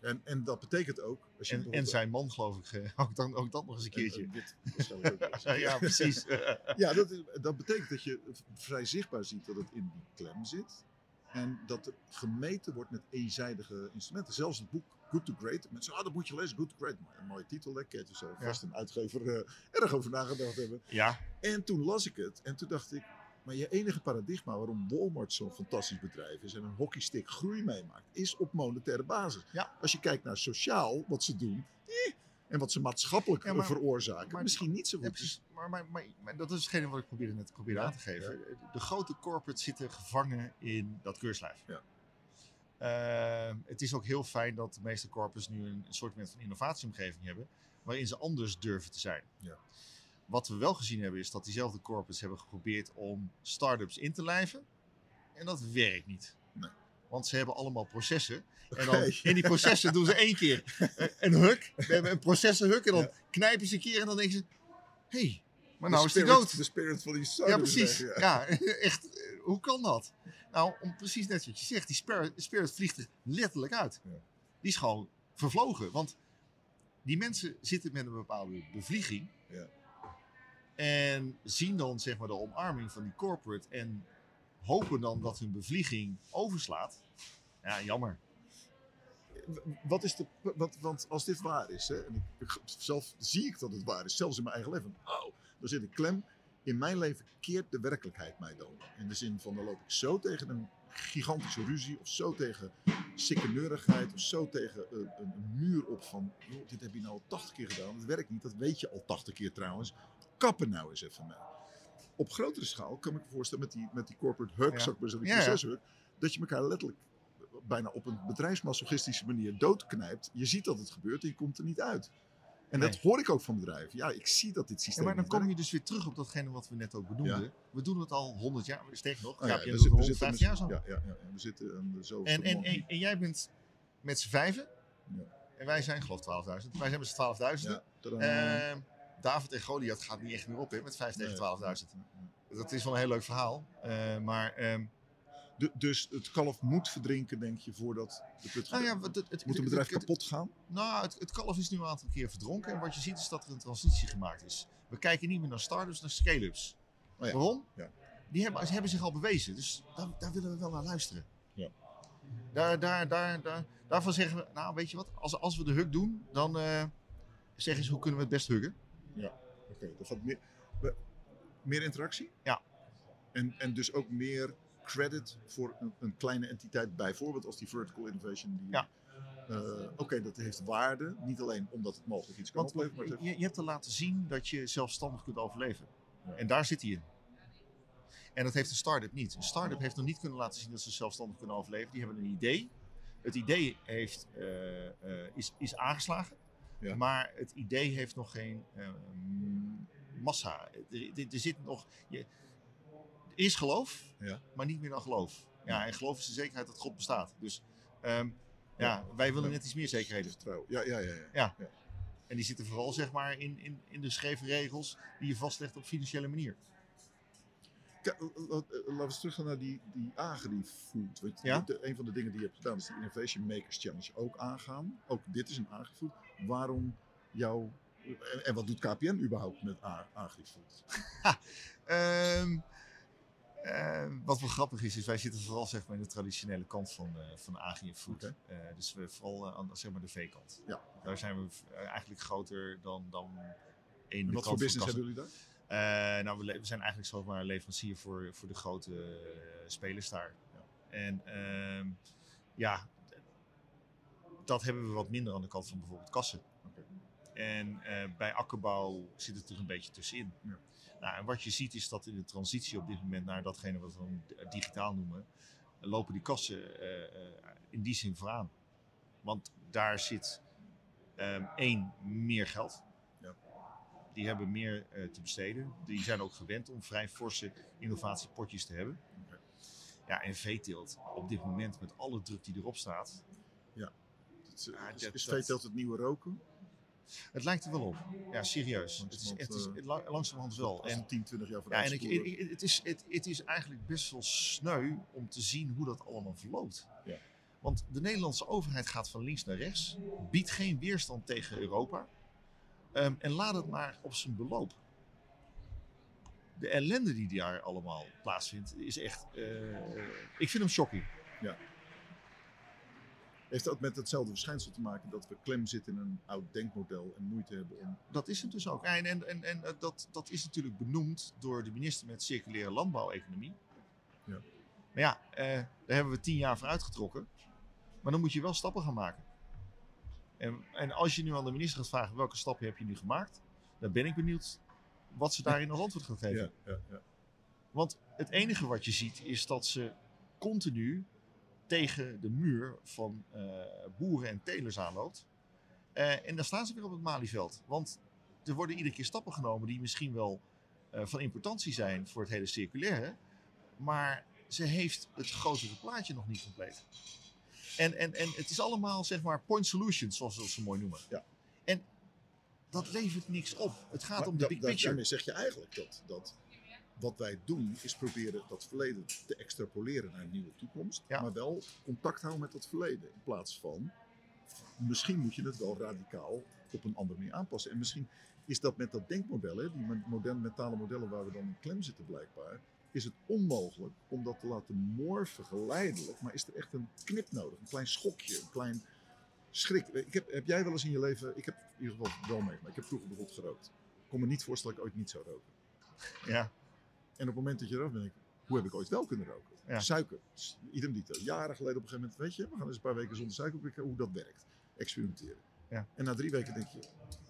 En, en dat betekent ook... Als je En, zijn man, geloof ik, eh, ook, dan, ook dat nog eens een en- keertje. en dit ook ja, precies. Ja, dat, is- dat betekent dat je vrij zichtbaar ziet dat het in die klem zit. En dat er gemeten wordt met eenzijdige instrumenten. Zelfs het boek Good to Great. Mensen ah, dat moet je lezen, Good to Great. Een mooie titel, Ja. vast een uitgever eh, erg over nagedacht hebben. ja, En toen las ik het en toen dacht ik, maar je enige paradigma waarom Walmart zo'n fantastisch bedrijf is en een hockeystick groei meemaakt, is op monetaire basis. Ja. Als je kijkt naar sociaal, wat ze doen, eh, en wat ze maatschappelijk Ja, maar- veroorzaken, maar- misschien niet zo goed. precies. Maar, maar, maar, dat is hetgene wat ik probeerde net probeerde Ja, aan te geven. De grote corporates zitten gevangen in dat keurslijf. Ja. Ehm, het is ook heel fijn dat de meeste corporates nu een, een soort van innovatieomgeving hebben. waarin ze anders durven te zijn. Ja. Wat we wel gezien hebben is dat diezelfde corporates hebben geprobeerd om start-ups in te lijven. En dat werkt niet. Nee. Want ze hebben allemaal processen. En dan in die processen doen ze één keer eh, een huk. We hebben een processenhuk. En dan Ja. knijpen ze een keer en dan denken ze... Hé, hey, maar nou is die dood. De spirit van die Ja, precies. weg, Ja, echt. eh, Hoe kan dat? Nou, om precies net wat je zegt, die spirit, spirit vliegt er letterlijk uit. Ja. Die is gewoon vervlogen. Want die mensen zitten met een bepaalde bevlieging. Ja. En zien dan zeg maar de omarming van die corporate. En hopen dan dat hun bevlieging overslaat. Ja, jammer. Wat is de, wat, want als dit waar is, hè, en ik, zelf zie ik dat het waar is, zelfs in mijn eigen leven. Oh, daar zit een klem. In mijn leven keert de werkelijkheid mij dan. In de zin van, dan loop ik zo tegen een gigantische ruzie, of zo tegen sikkeneurigheid, of zo tegen een, een, muur op van, dit heb je nou al 80 keer gedaan, dat werkt niet, dat weet je al 80 keer trouwens. Kappen nou eens even mee. Op grotere schaal kan ik me voorstellen met die, met die corporate hug, Ja. maar zeggen, Ja, dat je elkaar letterlijk bijna op een bedrijfsmasochistische manier doodknijpt. Je ziet dat het gebeurt en je komt er niet uit. En Nee. dat hoor ik ook van bedrijven. Ja, ik zie dat dit Ja, systeem maar dan kom je dus weer terug op datgene wat we net ook benoemden. We doen het al 100 jaar. Sterker nog, Oh ja, we zitten- we 150 zitten jaar zo. Ja, ja, we zitten zo. En, en, en, en jij bent met z'n vijven. En wij zijn geloof ik 12.000. Wij zijn met z'n 12.000. ja, tadaa. David en Goliath gaat niet echt meer op hè, met 5 tegen Nee. 12.000. Dat is wel een heel leuk verhaal. Eh, maar ehm, Du- dus het kalf moet verdrinken, denk je, voordat de put Nou ja, het, het, Moet een het- bedrijf kapot gaan? Nou, het, het kalf is nu een aantal keer verdronken. En wat je ziet is dat er een transitie gemaakt is. We kijken niet meer naar start-ups, naar scale-ups. Oh ja. Waarom? Ja. Die hebben, hebben zich al bewezen. Dus daar, daar willen we wel naar luisteren. Ja. Daar, daar, daar, daar, daarvan zeggen we, nou weet je wat, als, als we de hug doen, dan eh zeggen ze hoe kunnen we het best huggen. Oké, dat gaat meer, meer interactie? Ja. En, en dus ook meer credit voor een, een kleine entiteit, bijvoorbeeld als die vertical innovation. Die, Ja. eh, Oké, dat heeft waarde. Niet alleen omdat het mogelijk iets kan Want opleveren, maar je, je hebt te laten zien dat je zelfstandig kunt overleven. Ja. En daar zit hij in. En dat heeft een start-up niet. Een start-up heeft nog niet kunnen laten zien dat ze zelfstandig kunnen overleven. Die hebben een idee. Het idee heeft, eh, eh, is, is aangeslagen. Ja. Maar het idee heeft nog geen eh, massa. Er, er- er zit nog... Je, er is geloof, Ja. maar niet meer dan geloof. Ja, en geloof is de zekerheid dat God bestaat. Dus ehm, ja, wij willen net iets meer zekerheden. vertrouwen. Ja, ja, ja. ja. En die zitten vooral zeg maar, in, in, in de scheve regels die je vastlegt op financiële manier. Laten we eens teruggaan naar die, die agri-food. Want Ja? een van de dingen die je hebt gedaan is de Innovation Makers Challenge ook aangaan. Ook dit is een agri-food. Waarom jouw... En, en wat doet KPN überhaupt met agri-food? Ehm, ehm, wat wel grappig is, is wij zitten vooral zeg maar, in de traditionele kant van, eh van agri en food. Oké. Eh, dus we vooral eh, aan zeg maar, de V-kant. Ja. Daar zijn we eigenlijk groter dan, dan één En wat voor business hebben jullie daar? Nou, we, zijn eigenlijk zomaar leverancier voor, voor de grote spelers daar. En ehm, ja, dat hebben we wat minder aan de kant van bijvoorbeeld kassen. En eh, bij akkerbouw zit het er een beetje tussenin. Ja. Nou, en wat je ziet is dat in de transitie op dit moment naar datgene wat we dan digitaal noemen, lopen die kassen eh, eh, in die zin vooraan. Want daar zit ehm, één, meer geld. Ja. Die hebben meer te besteden. Die zijn ook gewend om vrij forse innovatiepotjes te hebben. Ja, en veeteelt op dit moment met alle druk die erop staat. Het, is- Ja, is dat- dat- het nieuwe roken? Het lijkt er wel op. Ja, serieus. Het is, het is, eh, het la- langzamerhand wel. En, we 10, 20 jaar ja, en ik, spoelen. ik- het, is, het, het is eigenlijk best wel sneu om te zien hoe dat allemaal verloopt. Ja. Want de Nederlandse overheid gaat van links naar rechts, biedt geen weerstand tegen Europa ehm, en laat het maar op zijn beloop. De ellende die daar allemaal plaatsvindt is echt. eh, ik vind hem shocking. Heeft dat met hetzelfde verschijnsel te maken dat we klem zitten in een oud denkmodel en moeite hebben om... Dat is het dus ook. En, en, en, en eh, dat, dat is natuurlijk benoemd door de minister met circulaire landbouweconomie. Ja. Maar ja, eh, daar hebben we tien jaar voor uitgetrokken. Maar dan moet je wel stappen gaan maken. En, en als je nu aan de minister gaat vragen welke stappen heb je nu gemaakt, dan ben ik benieuwd wat ze daarin als antwoord gaat geven. Ja, ja, ja. Want het enige wat je ziet is dat ze continu tegen de muur van eh, boeren en telers aanloopt. Eh, en dan staan ze weer op het Malieveld. Want er worden iedere keer stappen genomen die misschien wel eh, van importantie zijn voor het hele circulaire. Maar ze heeft het grotere plaatje nog niet compleet. En, en, en het is allemaal zeg maar point solutions, zoals we dat zo mooi noemen. Ja. En dat levert niks op. Het gaat Maar om de big picture. Daarmee zeg je eigenlijk dat, dat wat wij doen is proberen dat verleden te extrapoleren naar een nieuwe toekomst. Ja. Maar wel contact houden met dat verleden. In plaats van, misschien moet je het wel radicaal op een andere manier aanpassen. En misschien is dat met dat denkmodel, hè, die mo- moderne mentale modellen waar we dan in klem zitten blijkbaar, is het onmogelijk om dat te laten morfen geleidelijk. Maar is er echt een knip nodig, een klein schokje, een klein schrik. Ik heb, heb jij wel eens in je leven, ik heb in ieder geval wel meegemaakt, ik heb vroeger bijvoorbeeld gerookt. Ik kon me niet voorstellen dat ik ooit niet zou roken. Ja. En op het moment dat je eraf bent, hoe heb ik ooit wel kunnen roken? Ja. Suiker. Idem dito. Jaren geleden op een gegeven moment, weet je, we gaan eens een paar weken zonder suiker prikken, hoe dat werkt. Experimenteren. Ja. En na drie weken denk je,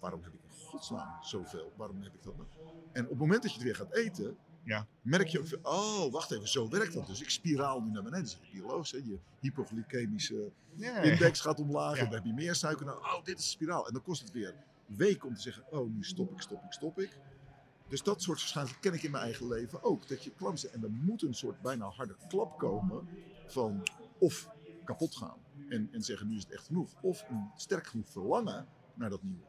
waarom heb ik in godsnaam zoveel? Waarom heb ik dat? nog? En op het moment dat je het weer gaat eten, Ja. merk je oh, wacht even, zo werkt dat dus. Ik spiraal nu naar beneden. Dat is biologisch, hè? je hypoglycemische Ja, index gaat omlaag en dan heb je meer suiker. Nou, oh, dit is een spiraal. En dan kost het weer weken om te zeggen, oh, nu stop ik, stop ik, stop ik. Dus dat soort verschijnselen ken ik in mijn eigen leven ook. Dat je zit en er moet een soort bijna harde klap komen van of kapot gaan en, en zeggen nu is het echt genoeg. Of een sterk genoeg verlangen naar dat nieuwe.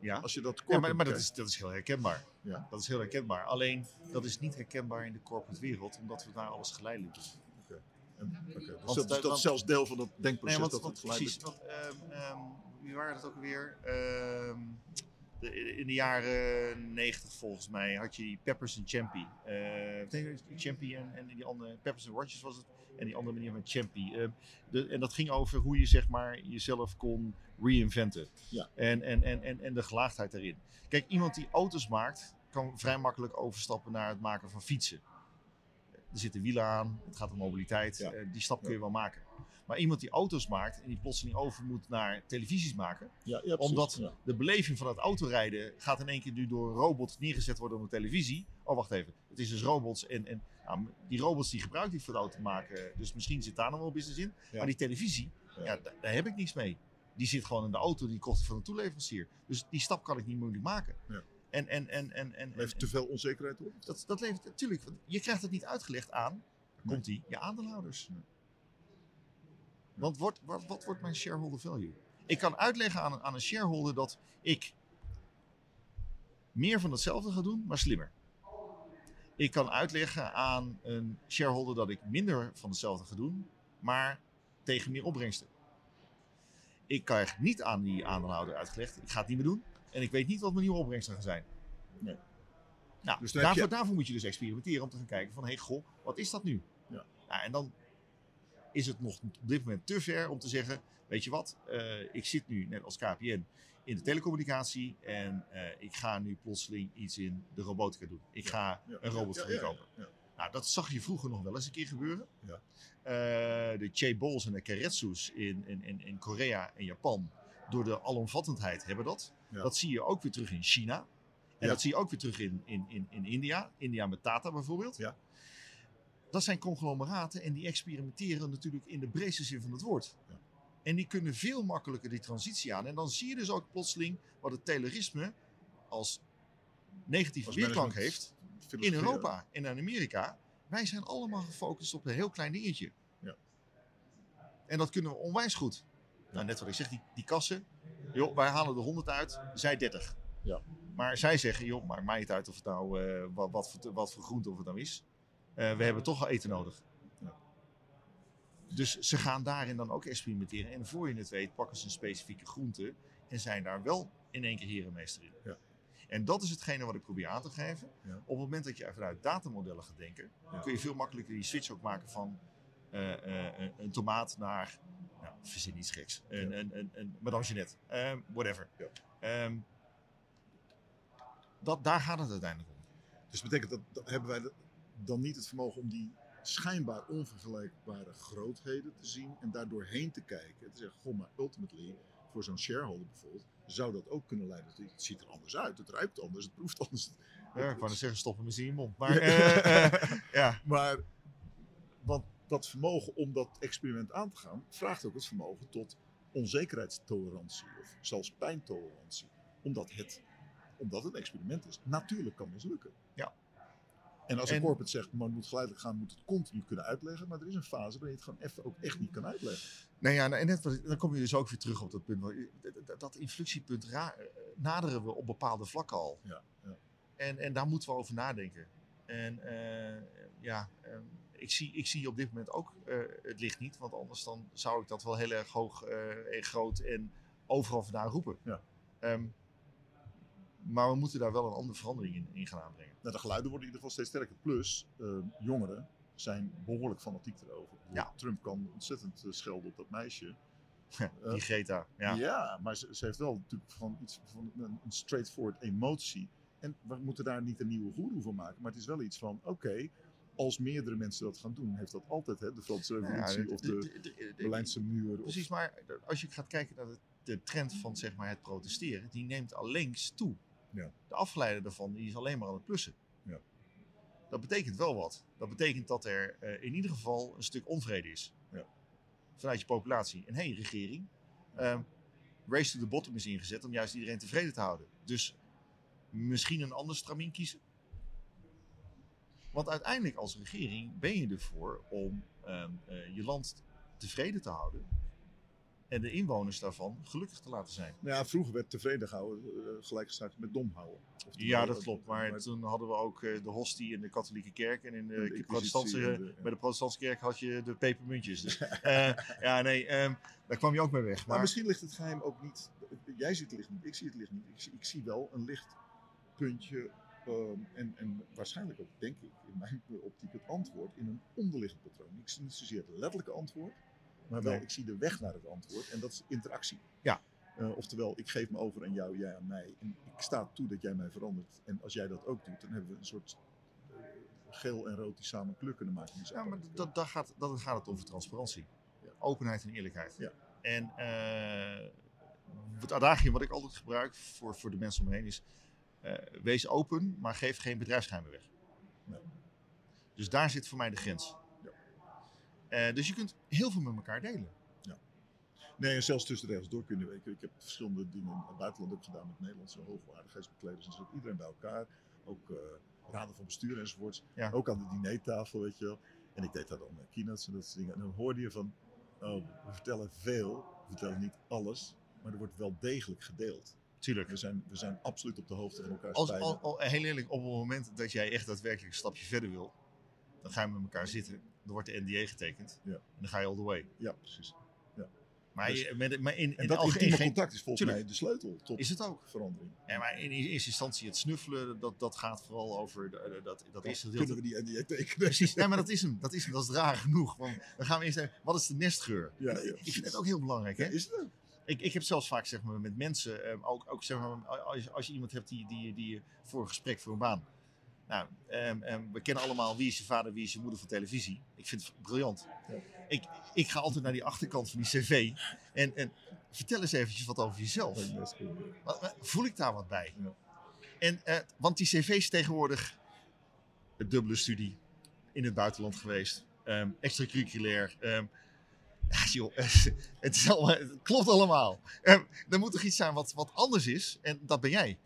Ja. Als je dat Ja, maar, maar dat, is, dat is heel herkenbaar. Ja. Dat is heel herkenbaar. Alleen, dat is niet herkenbaar in de corporate wereld, omdat we daar alles geleidelijk doen. Oké. En- Oké, dus Want, dat, dus dat want- is zelfs deel van dat denkproces Nee, want, dat want het geleidelijk... precies. Want, ehm, ehm, wie waren het ook alweer? Ehm, de, in de jaren 90 volgens mij had je die Peppers en Champy. Nee, Champy en, en die andere, Peppers en Rogers was het. En die andere manier met Champy. Ehm, de, en dat ging over hoe je zeg maar jezelf kon reinventen. Ja. En, en, en, en, en de gelaagdheid daarin. Kijk, iemand die auto's maakt, kan vrij makkelijk overstappen naar het maken van fietsen. Er zitten wielen aan, het gaat om mobiliteit. Ja. eh, die stap kun Ja. je wel maken. Maar iemand die auto's maakt en die plotseling over moet naar televisies maken. Ja, ja. Omdat Ja. de beleving van het autorijden gaat in één keer nu door een robot neergezet worden op de televisie. Oh, wacht even. Het is dus robots en, en nou, die robots die gebruik ik voor de auto maken. Dus misschien zit daar nog wel business in. Maar die televisie, daar, daar heb ik niks mee. Die zit gewoon in de auto die kocht van een toeleverancier. Dus die stap kan ik niet moeilijk maken. Ja. En, en, en, en, en, en, Levert te veel onzekerheid op? dat, dat levert natuurlijk. Je krijgt het niet uitgelegd aan. Komt die? Je aandeelhouders. Nee. Want wordt, wat, wat wordt mijn shareholder value? Ik kan uitleggen aan, een- aan een shareholder dat ik meer van hetzelfde ga doen, maar slimmer. Ik kan uitleggen aan een shareholder dat ik minder van hetzelfde ga doen, maar tegen meer opbrengsten. Ik krijg niet aan die aandeelhouder uitgelegd. Ik ga het niet meer doen. En ik weet niet wat mijn nieuwe opbrengsten gaan zijn. Nee. Nou, Dus daarvoor, je- daarvoor moet je dus experimenteren om te gaan kijken van, hé hey, goh, wat is dat nu? Ja. Nou, en dan is het nog op dit moment te ver om te zeggen, weet je wat, eh, ik zit nu net als KPN in de telecommunicatie en eh, ik ga nu plotseling iets in de robotica doen. Ik ga Ja, een robot ja, voor je ja, ja, kopen. ja. Nou, dat zag je vroeger nog wel eens een keer gebeuren. Ja. Eh, de chaebols en de karetsus in, in, in, in Korea en Japan, door de alomvattendheid, hebben dat. Dat zie je ook weer terug in China. En dat zie je ook weer terug in, in, in, in India. India met Tata bijvoorbeeld. Ja. Dat zijn conglomeraten en die experimenteren natuurlijk in de breedste zin van het woord. Ja. En die kunnen veel makkelijker die transitie aan. En dan zie je dus ook plotseling wat het Taylorisme als negatieve weerklank heeft in Europa en in Amerika. Wij zijn allemaal gefocust op een heel klein dingetje. Ja. En dat kunnen we onwijs goed. Nou, net wat ik zeg, die, die kassen. Joh, wij halen er 100 uit, zij 30. Ja. Maar zij zeggen, joh, maakt mij niet uit of het nou, eh, wat, wat, voor, wat voor groente of het nou is. Eh, we hebben toch al eten nodig. Ja. Dus ze gaan daarin dan ook experimenteren. En voor je het weet pakken ze een specifieke groente en zijn daar wel in één keer herenmeester in. Ja. En dat is hetgene wat ik probeer aan te geven. Ja. Op het moment dat je vanuit datamodellen gaat denken, Ja. kun je veel makkelijker die switch ook maken van eh, eh, een, een tomaat naar, nou, verzin iets geks, een, een, een, een Madame Jeanette, Ehm, whatever. Ja. Ehm, dat, daar gaat het uiteindelijk om. Dus betekent dat, dat hebben wij dan niet het vermogen om die schijnbaar onvergelijkbare grootheden te zien en daardoor heen te kijken en te zeggen, goh, maar ultimately, voor zo'n shareholder bijvoorbeeld, zou dat ook kunnen leiden tot, het ziet er anders uit, het ruikt anders, het proeft anders. Ja, ik wou zeggen, stoppen met in je mond. Maar eh, eh, ja, Maar want dat vermogen om dat experiment aan te gaan, vraagt ook het vermogen tot onzekerheidstolerantie of zelfs pijntolerantie. Omdat het, omdat het een experiment is. Natuurlijk kan mislukken. En als een En- corporate zegt, maar het moet geleidelijk gaan, moet het continu kunnen uitleggen. Maar er is een fase waarin je het gewoon even ook echt niet kan uitleggen. Nou ja, en net, dan kom je dus ook weer terug op dat punt. dat- dat- Dat inflectiepunt ra- naderen we op bepaalde vlakken al. Ja, ja. En, en daar moeten we over nadenken. En eh, ja, ehm, ik, zie, ik zie op dit moment ook eh, het licht niet. Want anders dan zou ik dat wel heel erg hoog eh, en groot en overal vandaan roepen. Ja. Ehm, maar we moeten daar wel een andere verandering in, in gaan aanbrengen. Nou, de geluiden worden in ieder geval steeds sterker. Plus, eh, jongeren zijn behoorlijk fanatiek erover. Ja. Trump kan ontzettend eh, schelden op dat meisje. Die Greta. Ja. Ja, maar ze, ze heeft wel natuurlijk van iets van een, een straightforward emotie. En we moeten daar niet een nieuwe goeroe van maken. Maar het is wel iets van, oké, als meerdere mensen dat gaan doen, heeft dat altijd hè, de Franse ja, revolutie of de, de- de- de- Berlijnse muur. Of, Precies, maar als je gaat kijken naar de, de trend van zeg maar, het protesteren, die neemt allengs toe. Ja. De afgeleider daarvan die is alleen maar aan het plussen. Ja. Dat betekent wel wat. Dat betekent dat er eh, in ieder geval een stuk onvrede is. Ja. Vanuit je populatie. En hé, hey, regering, ehm, race to the bottom is ingezet om juist iedereen tevreden te houden. Dus misschien een ander stramien kiezen. Want uiteindelijk als regering ben je ervoor om ehm, eh, je land tevreden te houden. En de inwoners daarvan gelukkig te laten zijn. Nou ja, vroeger werd tevreden gehouden uh, gelijkgesteld met dom houden. Ja, dat eh, klopt. Maar, toen hadden we ook eh, de hostie in de katholieke kerk. En in de, protestantse, en de- ja. bij de protestantse kerk had je de pepermuntjes. Dus, eh, ja, nee, ehm, daar kwam je ook mee weg. Maar Maar, misschien ligt het geheim ook niet. Jij ziet het licht niet, ik zie het licht niet. Ik zie, ik zie wel een lichtpuntje. ehm, en, en waarschijnlijk ook, denk ik, in mijn optiek het antwoord in een onderliggend patroon. Ik zie niet zozeer het letterlijke antwoord, maar wel Nee. ik zie de weg naar het antwoord. En dat is interactie. Ja. Eh, oftewel, ik geef me over aan jou, jij aan mij. En ik sta toe dat jij mij verandert. En als jij dat ook doet, dan hebben we een soort eh, geel en rood die samen kleur kunnen maken. Ja, maar dat, gaat, dat gaat het over transparantie. Ja. Openheid en eerlijkheid. Ja. En eh, het adagium wat ik altijd gebruik voor, voor de mensen om me heen is... wees open, maar geef geen bedrijfsgeheimen weg. Nee. Dus daar zit voor mij de grens. Ja. Eh, dus je kunt heel veel met elkaar delen. Nee, en zelfs tussen de regels door kunnen weken. Ik heb verschillende dingen in het buitenland ook gedaan met Nederlandse hoogwaardigheidsbekleders. En zo iedereen bij elkaar. Ook eh, raden van bestuur enzovoorts. Ja. Ook aan de dinertafel, weet je wel. En ik deed daar dan keynotes en dat soort dingen. En dan hoorde je van, oh, we vertellen veel, we vertellen niet alles. Maar er wordt wel degelijk gedeeld. Tuurlijk. We zijn, we zijn absoluut op de hoogte van elkaar. Als, al, al- heel eerlijk, op het moment dat jij echt daadwerkelijk een stapje verder wil, dan ga je met elkaar zitten. Dan wordt de NDA getekend. Ja. En dan ga je all the way. Ja, precies. Maar, Dus- je- met, maar in, En in dat algemeen contact is volgens Tuurlijk. mij de sleutel tot is het ook. verandering. Ja, maar in eerste instantie het snuffelen, dat, dat gaat vooral over de- de- dat, dat gedeelte. Kunnen we die NDA tekenen? Precies, nee, maar dat is hem. Dat is hem. Dat is raar genoeg. Want dan gaan we eerst even, wat is de nestgeur? Ja, ja, ik vind het ook heel belangrijk. Hè? Ja, is het ook? Ik, ik heb zelfs vaak zeg maar, met mensen, ehm, ook, ook zeg maar, als, als je iemand hebt die, die, die voor een gesprek voor een baan. Nou, ehm, ehm, we kennen allemaal wie is je vader, wie is je moeder van televisie. Ik vind het briljant. Ja. Ik, ik ga altijd naar die achterkant van die cv en, en vertel eens eventjes wat over jezelf. Wat- Voel ik daar wat bij? Ja. En, eh, want die cv's tegenwoordig, een dubbele studie, in het buitenland geweest, ehm extracurriculair. ja, joh, het, is allemaal, het klopt allemaal. Er moet toch iets zijn wat, wat anders is en dat ben jij.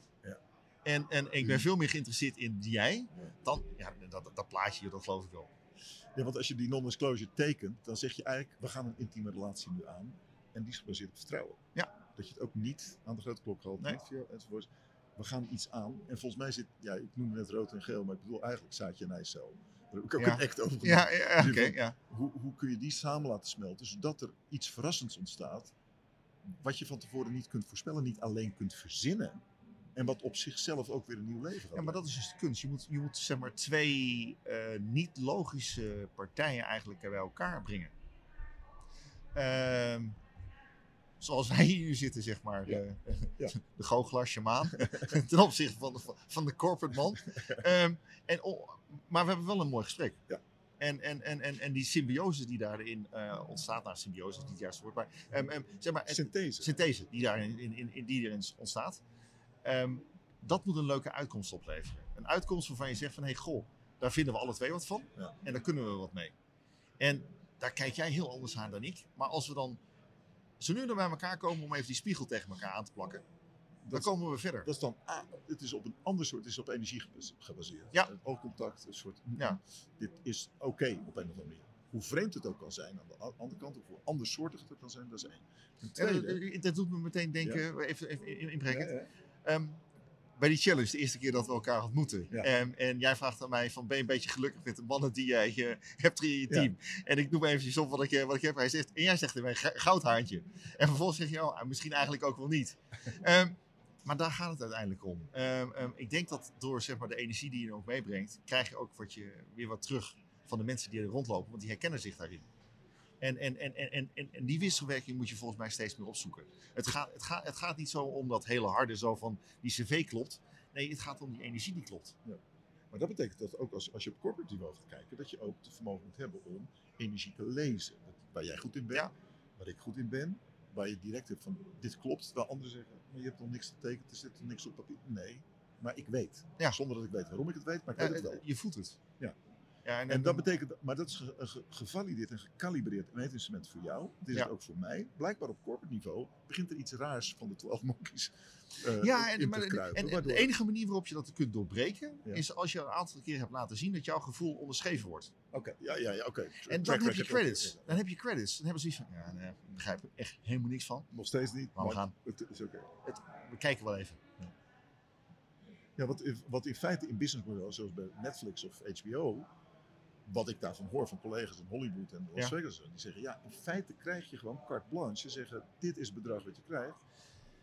En, en ik ben Mm. veel meer geïnteresseerd in jij dan, ja, dat, dat plaatje, dat geloof ik wel. Ja, want als je die non-disclosure tekent, dan zeg je eigenlijk, we gaan een intieme relatie nu aan. En die is gebaseerd op vertrouwen. Ja. Dat je het ook niet aan de grote klok houdt, Nee. niet via. We gaan iets aan. En volgens mij zit, ja, ik noemde net rood en geel, maar ik bedoel eigenlijk zaadje en ijscel. Daar heb ik ook Ja. een act over gemaakt. Ja, ja, Dus ja. Hoe, hoe kun je die samen laten smelten, zodat er iets verrassends ontstaat, wat je van tevoren niet kunt voorspellen, niet alleen kunt verzinnen, en wat op zichzelf ook weer een nieuw leven gaat Ja, maar dat is dus de kunst. Je moet, je moet zeg maar twee eh, niet logische partijen eigenlijk bij elkaar brengen. Ehm, zoals wij hier zitten, zeg maar. Ja. eh, Ja. De goochelaar, shamaan. ten opzichte van de, van de corporate man. Ehm, en, oh, maar we hebben wel een mooi gesprek. Ja. En, en, en, en, en die symbiose die daarin eh, ontstaat, nou symbiose is niet het juiste woord, maar, ehm, zeg maar het- Synthese. synthese die daarin in, in, in, die erin ontstaat. Ehm, dat moet een leuke uitkomst opleveren. Een uitkomst waarvan je zegt van, hé hey, goh, daar vinden we alle twee wat van. Ja. En daar kunnen we wat mee. En daar kijk jij heel anders aan dan ik. Maar als we dan zo nu dan bij elkaar komen om even die spiegel tegen elkaar aan te plakken, dan Dat- komen we verder. Dat is dan, ah, het is op een ander soort, het is op energie gebas- gebaseerd. Ja. Het oogcontact, een soort, Ja. dit is oké op een of andere manier. Hoe vreemd het ook kan zijn aan de andere kant, of hoe andersoortig het ook kan zijn, dat is één. En tweede, dat, dat doet me meteen denken, even, even in- inbreken. Ja, Ehm, bij die challenge, de eerste keer dat we elkaar ontmoeten. Ja. Ehm, en jij vraagt aan mij van, ben je een beetje gelukkig met de mannen die jij eh, hebt in je Ja. team? En ik noem eventjes op wat ik, eh, wat ik heb. Hij zegt, en jij zegt in mij, goudhaantje. En vervolgens zeg je, oh, misschien eigenlijk ook wel niet. Ehm, maar daar gaat het uiteindelijk om. Ik denk dat door zeg maar, de energie die je ook meebrengt, krijg je ook wat je, weer wat terug van de mensen die er rondlopen. Want die herkennen zich daarin. En, en, en, en, en, en, die wisselwerking moet je volgens mij steeds meer opzoeken. Het gaat, het, gaat, het gaat niet zo om dat hele harde zo van die cv klopt. Nee, het gaat om die energie die klopt. Maar dat betekent dat ook als, als je op corporate niveau gaat kijken, dat je ook het vermogen moet hebben om energie te lezen. Dat- Waar jij goed in bent, Ja. waar ik goed in ben, waar je direct hebt van dit klopt, waar anderen zeggen, maar je hebt nog niks getekend, er zit nog niks op papier. Nee, maar ik weet. Ja. Zonder dat ik weet waarom ik het weet, maar ik Eh, weet het wel. je voelt het. Ja. En, En dat betekent, maar dat is ge- ge- gevalideerd en gecalibreerd meetinstrument voor jou. Het is Ja. het ook voor mij. Blijkbaar op corporate niveau begint er iets raars van de 12 monkeys eh, Ja, en, maar, kruipen. en, en de enige manier waarop je dat kunt doorbreken, Ja. is als je een aantal keer hebt laten zien dat jouw gevoel onderschreven wordt. Oké, ja, ja, ja, oké. En dan heb je credits. Dan heb je credits. Dan hebben ze iets van, ja, nee, ik begrijp er echt helemaal niks van. Nog steeds niet, Maar we gaan. het is oké. We kijken wel even. Ja, wat, in- wat in feite in businessmodellen, zoals bij Netflix of HBO, wat ik daarvan hoor van collega's in Hollywood en Las Ja. Vegas, die zeggen, ja, in feite krijg je gewoon carte blanche. Ze zeggen, dit is het bedrag wat je krijgt.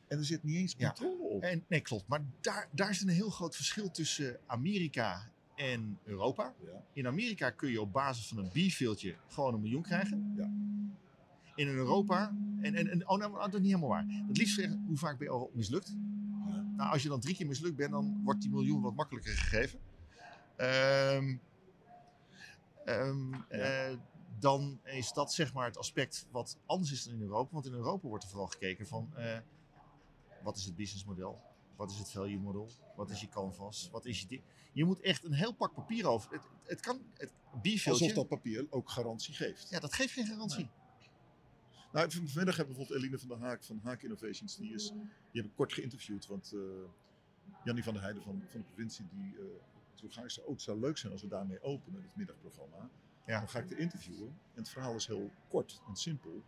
En er zit niet eens Ja. controle op. En, nee, klopt. Maar daar, daar is een heel groot verschil tussen Amerika en Europa. Ja. In Amerika kun je op basis van een bierveeltje gewoon een miljoen krijgen. Ja. In Europa, en, en, en oh, nou, dat is niet helemaal waar. Het liefst zeggen, hoe vaak ben je al mislukt? Nou, als je dan drie keer mislukt bent, dan wordt die miljoen wat makkelijker gegeven. Ehm, eh, dan is dat zeg maar het aspect wat anders is dan in Europa. Want in Europa wordt er vooral gekeken van eh, wat is het businessmodel? Wat is het value model? Wat is je canvas? Wat is je di- Je moet echt een heel pak papier over. Het, het kan, het bierveeltje, Alsof dat papier ook garantie geeft. ja, dat geeft geen garantie. Nou, van- vanmiddag hebben we bijvoorbeeld Eline van der Haak van Haak Innovations. Die, is, die heb ik kort geïnterviewd. Want eh Jannie van der Heijden van, van de provincie, die uh, vroeg haar, oh, het zou leuk zijn als we daarmee openen, het middagprogramma. Ja. Dan ga ik de interviewen. En het verhaal is heel kort en simpel.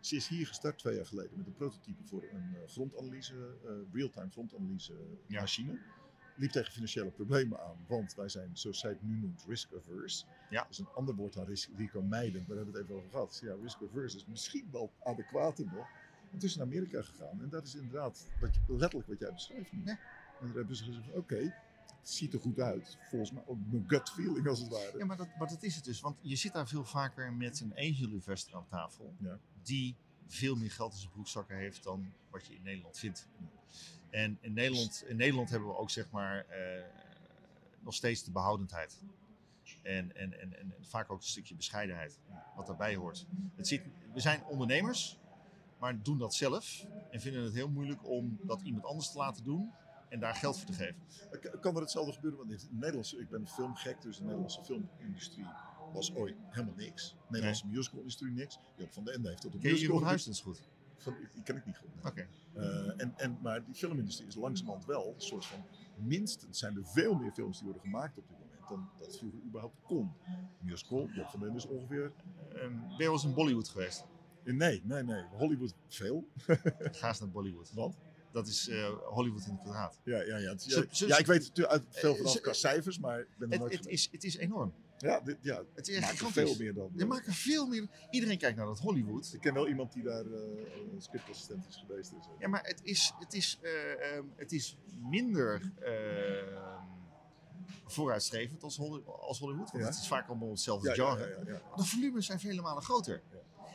Ze is hier gestart twee jaar geleden met een prototype voor een eh, grondsanalyse, eh, real-time grondanalyse Ja. machine. Liep tegen financiële problemen aan, want wij zijn, zoals zij het nu noemt, risk-averse. Ja. Dat is een ander woord dan ris- risicomijdend, daar hebben we het even over gehad. Ja, risk-averse is misschien wel adequater nog. En toen is ze naar Amerika gegaan en dat is inderdaad wat je, letterlijk wat jij beschrijft nu. Ja. En daar hebben ze gezegd, oké, ziet er goed uit. Volgens mij ook mijn gut feeling als het ware. Ja, maar dat, maar dat is het dus. Want je zit daar veel vaker met een angel investor aan tafel. Ja. Die veel meer geld in zijn broekzakken heeft dan wat je in Nederland vindt. En in Nederland, in Nederland hebben we ook zeg maar eh, nog steeds de behoudendheid. En, en, en, en vaak ook een stukje bescheidenheid. Wat daarbij hoort. Het zit, we zijn ondernemers, maar doen dat zelf. En vinden het heel moeilijk om dat iemand anders te laten doen. En daar geld voor te geven. Kan er hetzelfde gebeuren? Want in Nederlandse, ik ben filmgek, dus de Nederlandse filmindustrie was ooit helemaal niks. De Nederlandse musicalindustrie niks. Joop van den Ende heeft dat je musical. Jeroen Huisdens goed? Van, die ken ik niet goed. nee. Oké. Eh, en, en, maar die filmindustrie is langzamerhand wel een soort van... Minstens zijn er veel meer films die worden gemaakt op dit moment dan dat vroeger überhaupt kon. Musical, Joop van den Ende is ongeveer... Ehm, ben je wel eens in Bollywood geweest? Nee, nee, nee. Hollywood veel. Ga eens naar Bollywood. Want? Dat is eh, Hollywood in het kwadraat. Ja, ja, ja. Het, ja, ik weet het uit veel vanaf qua cijfers, maar ik ben er Het, nooit het, is, het is enorm. Ja, dit, ja, Het is echt veel meer dan... Je maakt er veel meer. Iedereen kijkt naar dat Hollywood. Ik ken wel iemand die daar een scriptassistent is geweest. Dus. Ja, maar het is, het is, eh, ehm, het is minder ehm, vooruitstrevend als, Holly- als Hollywood. Want Ja. het is vaak allemaal hetzelfde genre. Maar de volumes zijn vele malen groter.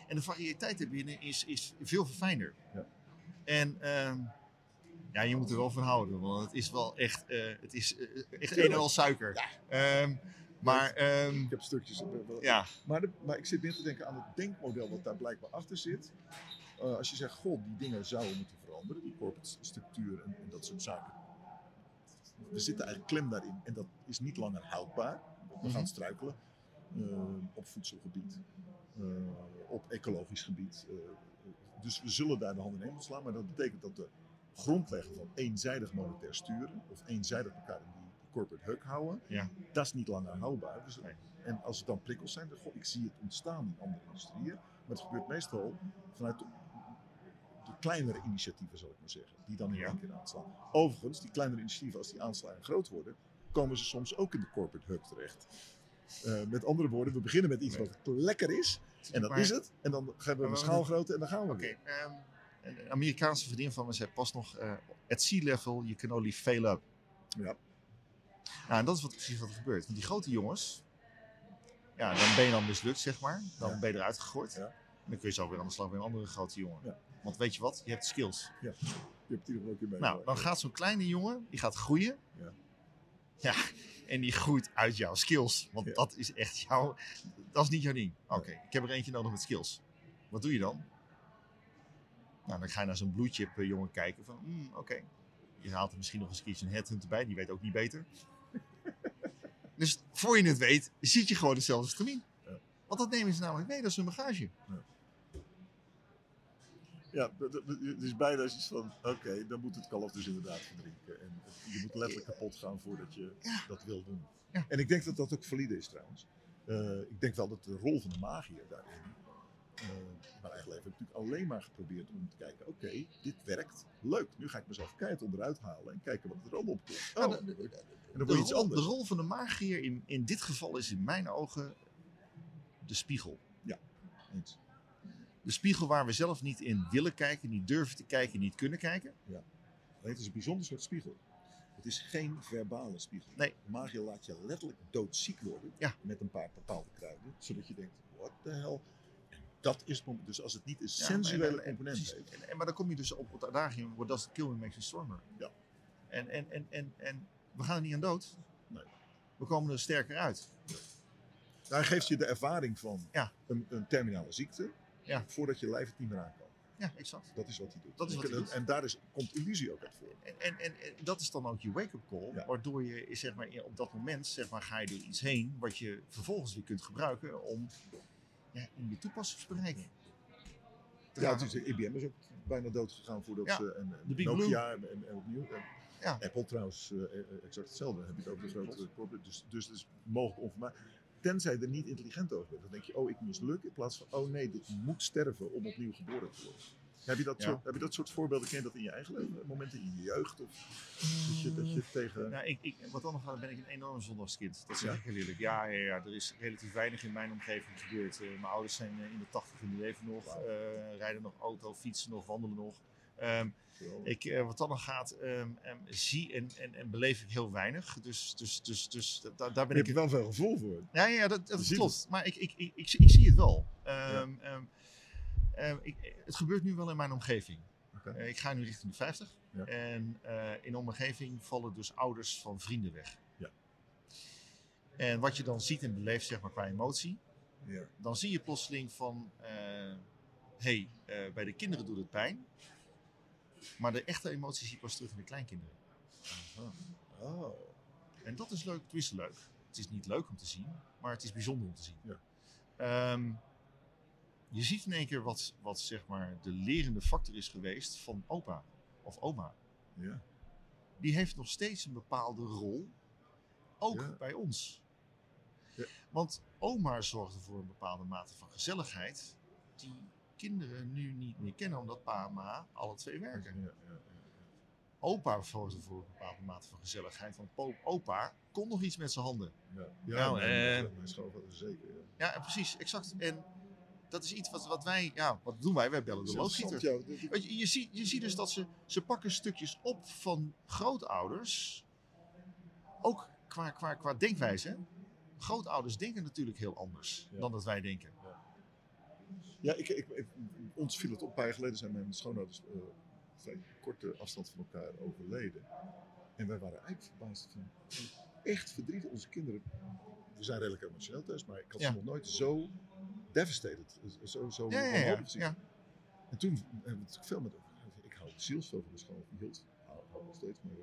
En de variëteit erbinnen is, is veel verfijnder. Ja. En ehm, ja, je moet er wel van houden. Want het is wel echt, eh, het is, eh, echt een en al suiker. Ehm, maar ehm, Ik heb stukjes. eh, ja, Maar, de- maar ik zit meer te denken aan het denkmodel wat daar blijkbaar achter zit. Eh, als je zegt, goh, die dingen zouden moeten veranderen, die corporate structuur en, en dat soort zaken. We zitten eigenlijk klem daarin en dat is niet langer houdbaar. We Mhm. gaan struikelen eh, op voedselgebied, eh, op ecologisch gebied. eh, dus we zullen daar de handen in slaan, maar dat betekent dat de grondlegger van eenzijdig monetair sturen of eenzijdig elkaar in die corporate huk houden, Ja. dat is niet langer houdbaar. Dus. En als het dan prikkels zijn, dan, goh, ik zie het ontstaan in andere industrieën, maar het gebeurt meestal vanuit de, de kleinere initiatieven, zal ik maar zeggen, die dan in Ja. één keer aanslaan. Overigens, die kleinere initiatieven, als die aanslaan en groot worden, komen ze soms ook in de corporate hub terecht. Eh, met andere woorden, we beginnen met iets Nee. wat lekker is, en dat Maar- is het. En dan hebben we een schaalgrootte en dan gaan we weer. ehm, een Amerikaanse vriendin van me zei pas nog: eh at sea level, you can only fail up. Ja. Nou, en dat is wat, precies wat er gebeurt. Want die grote jongens, ja, dan ben je dan mislukt, zeg maar. Dan Ja. ben je eruit gegooid. Ja. En dan kun je zo weer aan de slag bij een andere grote jongen. Ja. Want weet je wat? Je hebt skills. Je hebt hier ook in mee. Nou, dan gaat zo'n kleine jongen, die gaat groeien. Ja. Ja, en die groeit uit jouw skills. Want Ja. dat is echt jouw, dat is niet jouw ding. Oké, ik heb er eentje nodig met skills. Wat doe je dan? Nou, dan ga je naar zo'n chip eh, jongen kijken van, hmm, oké. Je haalt er misschien nog eens een keertje een headhunter bij, die weet ook niet beter. Dus voor je het weet, zit je gewoon hetzelfde stramien. Ja. Want dat nemen ze namelijk mee, dat is hun bagage. Ja, d- het is bijna iets van, oké, dan moet het kalf dus inderdaad verdrinken. En je moet letterlijk kapot gaan voordat je Ja. dat wil doen. Ja. En ik denk dat dat ook valide is trouwens. Eh, ik denk wel dat de rol van de magier daarin, eh, in mijn eigen leven heb ik natuurlijk alleen maar geprobeerd om te kijken, oké, dit werkt, leuk. Nu ga ik mezelf keihard onderuit halen en kijken wat er allemaal op komt. Ja, Oh, de- de- en dan word je iets rol, anders. de rol van de magier in, in dit geval is in mijn ogen de spiegel. Eens. De spiegel waar we zelf niet in willen kijken, niet durven te kijken, niet kunnen kijken. Nee, het is een bijzonder soort spiegel. Het is geen verbale spiegel. Nee. De magier laat je letterlijk doodziek worden Ja. met een paar bepaalde kruiden, zodat je denkt, what the hell. Dat is het moment. Dus als het niet een sensuele component heeft. En, maar dan kom je dus op het adagium, what doesn't kill me makes me stronger. Ja. En, en, en, en, en we gaan er niet aan dood. Nee. We komen er sterker uit. Daar geeft je de ervaring van Ja. een, een terminale ziekte, Ja. voordat je lijf het niet meer aan kan. Ja, exact. Dat is wat hij doet. Dat is wat en, hij doet. en daar is, komt illusie ook uit voor. En, en, en, en dat is dan ook je wake-up call, Ja. waardoor je zeg maar, op dat moment zeg maar, ga je door iets heen wat je vervolgens weer kunt gebruiken om ja, in je toepassingsbereik te Ja, gaan. het is, IBM is ook bijna dood gegaan voordat Ja, ze. En, en de Big Nokia en, en, en opnieuw. En Ja. Apple trouwens, eh, exact hetzelfde. Heb je het over de grote corporate. Dus, dus het is mogelijk onvermijdelijk. Tenzij je er niet intelligent over bent. Dan denk je, oh, ik misluk. In plaats van, oh nee, dit moet sterven om opnieuw geboren te worden. Heb je dat, Ja. soort, heb je dat soort voorbeelden? Ken je dat in je eigen leven? Momenten in je jeugd? Of dat je, dat je tegen. Nou, ik, ik, wat dan nog gaat, ben ik een enorm zondagskind. Dat zeg Ja? ik heel eerlijk. Ja, ja, ja, er is relatief weinig in mijn omgeving gebeurd. Eh, mijn ouders zijn eh, in de tachtig en die leven nog. Eh, rijden nog auto, fietsen nog, wandelen nog. Ehm, ik, wat dan nog gaat, ehm, ehm, zie en, en, en beleef ik heel weinig. Dus, dus, dus, dus da- daar ben je ik... hebt er wel veel gevoel voor. Ja, ja, ja, dat, dat klopt. Maar ik, ik, ik, ik, ik zie het wel. Ehm, ik, het gebeurt nu wel in mijn omgeving. Eh, ik ga nu richting de 50. Ja. En eh, in de omgeving vallen dus ouders van vrienden weg. Ja. En wat je dan ziet en beleeft, zeg maar, qua emotie. Ja. Dan zie je plotseling van... Hé, hey, eh, bij de kinderen doet het pijn. Maar de echte emotie zie je pas terug in de kleinkinderen. Aha. Oh. En dat is leuk, het is leuk. Het is niet leuk om te zien, maar het is bijzonder om te zien. Ja. Ehm, je ziet in één keer wat, wat zeg maar de lerende factor is geweest van opa of oma. Ja. Die heeft nog steeds een bepaalde rol, ook Ja. bij ons. Ja. Want oma zorgde voor een bepaalde mate van gezelligheid die kinderen nu niet meer kennen, omdat pa en ma alle twee werken. Ja. Opa zorgde voor een bepaalde mate van gezelligheid, want opa kon nog iets met zijn handen. Ja, ja Nou, mijn, mijn schoonvader zeker. Ja. Ja, precies, exact. En dat is iets wat, wat wij, ja, wat doen wij? Wij bellen de loodgieter. Ja. Weet je, je, ziet, je ziet dus dat ze, ze pakken stukjes op van grootouders, ook qua, qua, qua denkwijze. Grootouders denken natuurlijk heel anders Ja. dan dat wij denken. Ja, ik, ik, ik- ons viel het op. Een paar jaar geleden zijn mijn schoonouders eh vrij korte afstand van elkaar overleden. En wij waren eigenlijk verbaasd van echt verdrietig. Onze kinderen, we zijn redelijk emotioneel thuis, maar ik had Ja. ze nog nooit zo devastated, zo, zo Ja, ja, ja. En toen hebben we natuurlijk veel met Ik hou zielsveel van de school. Hield, hou, nog steeds, maar eh,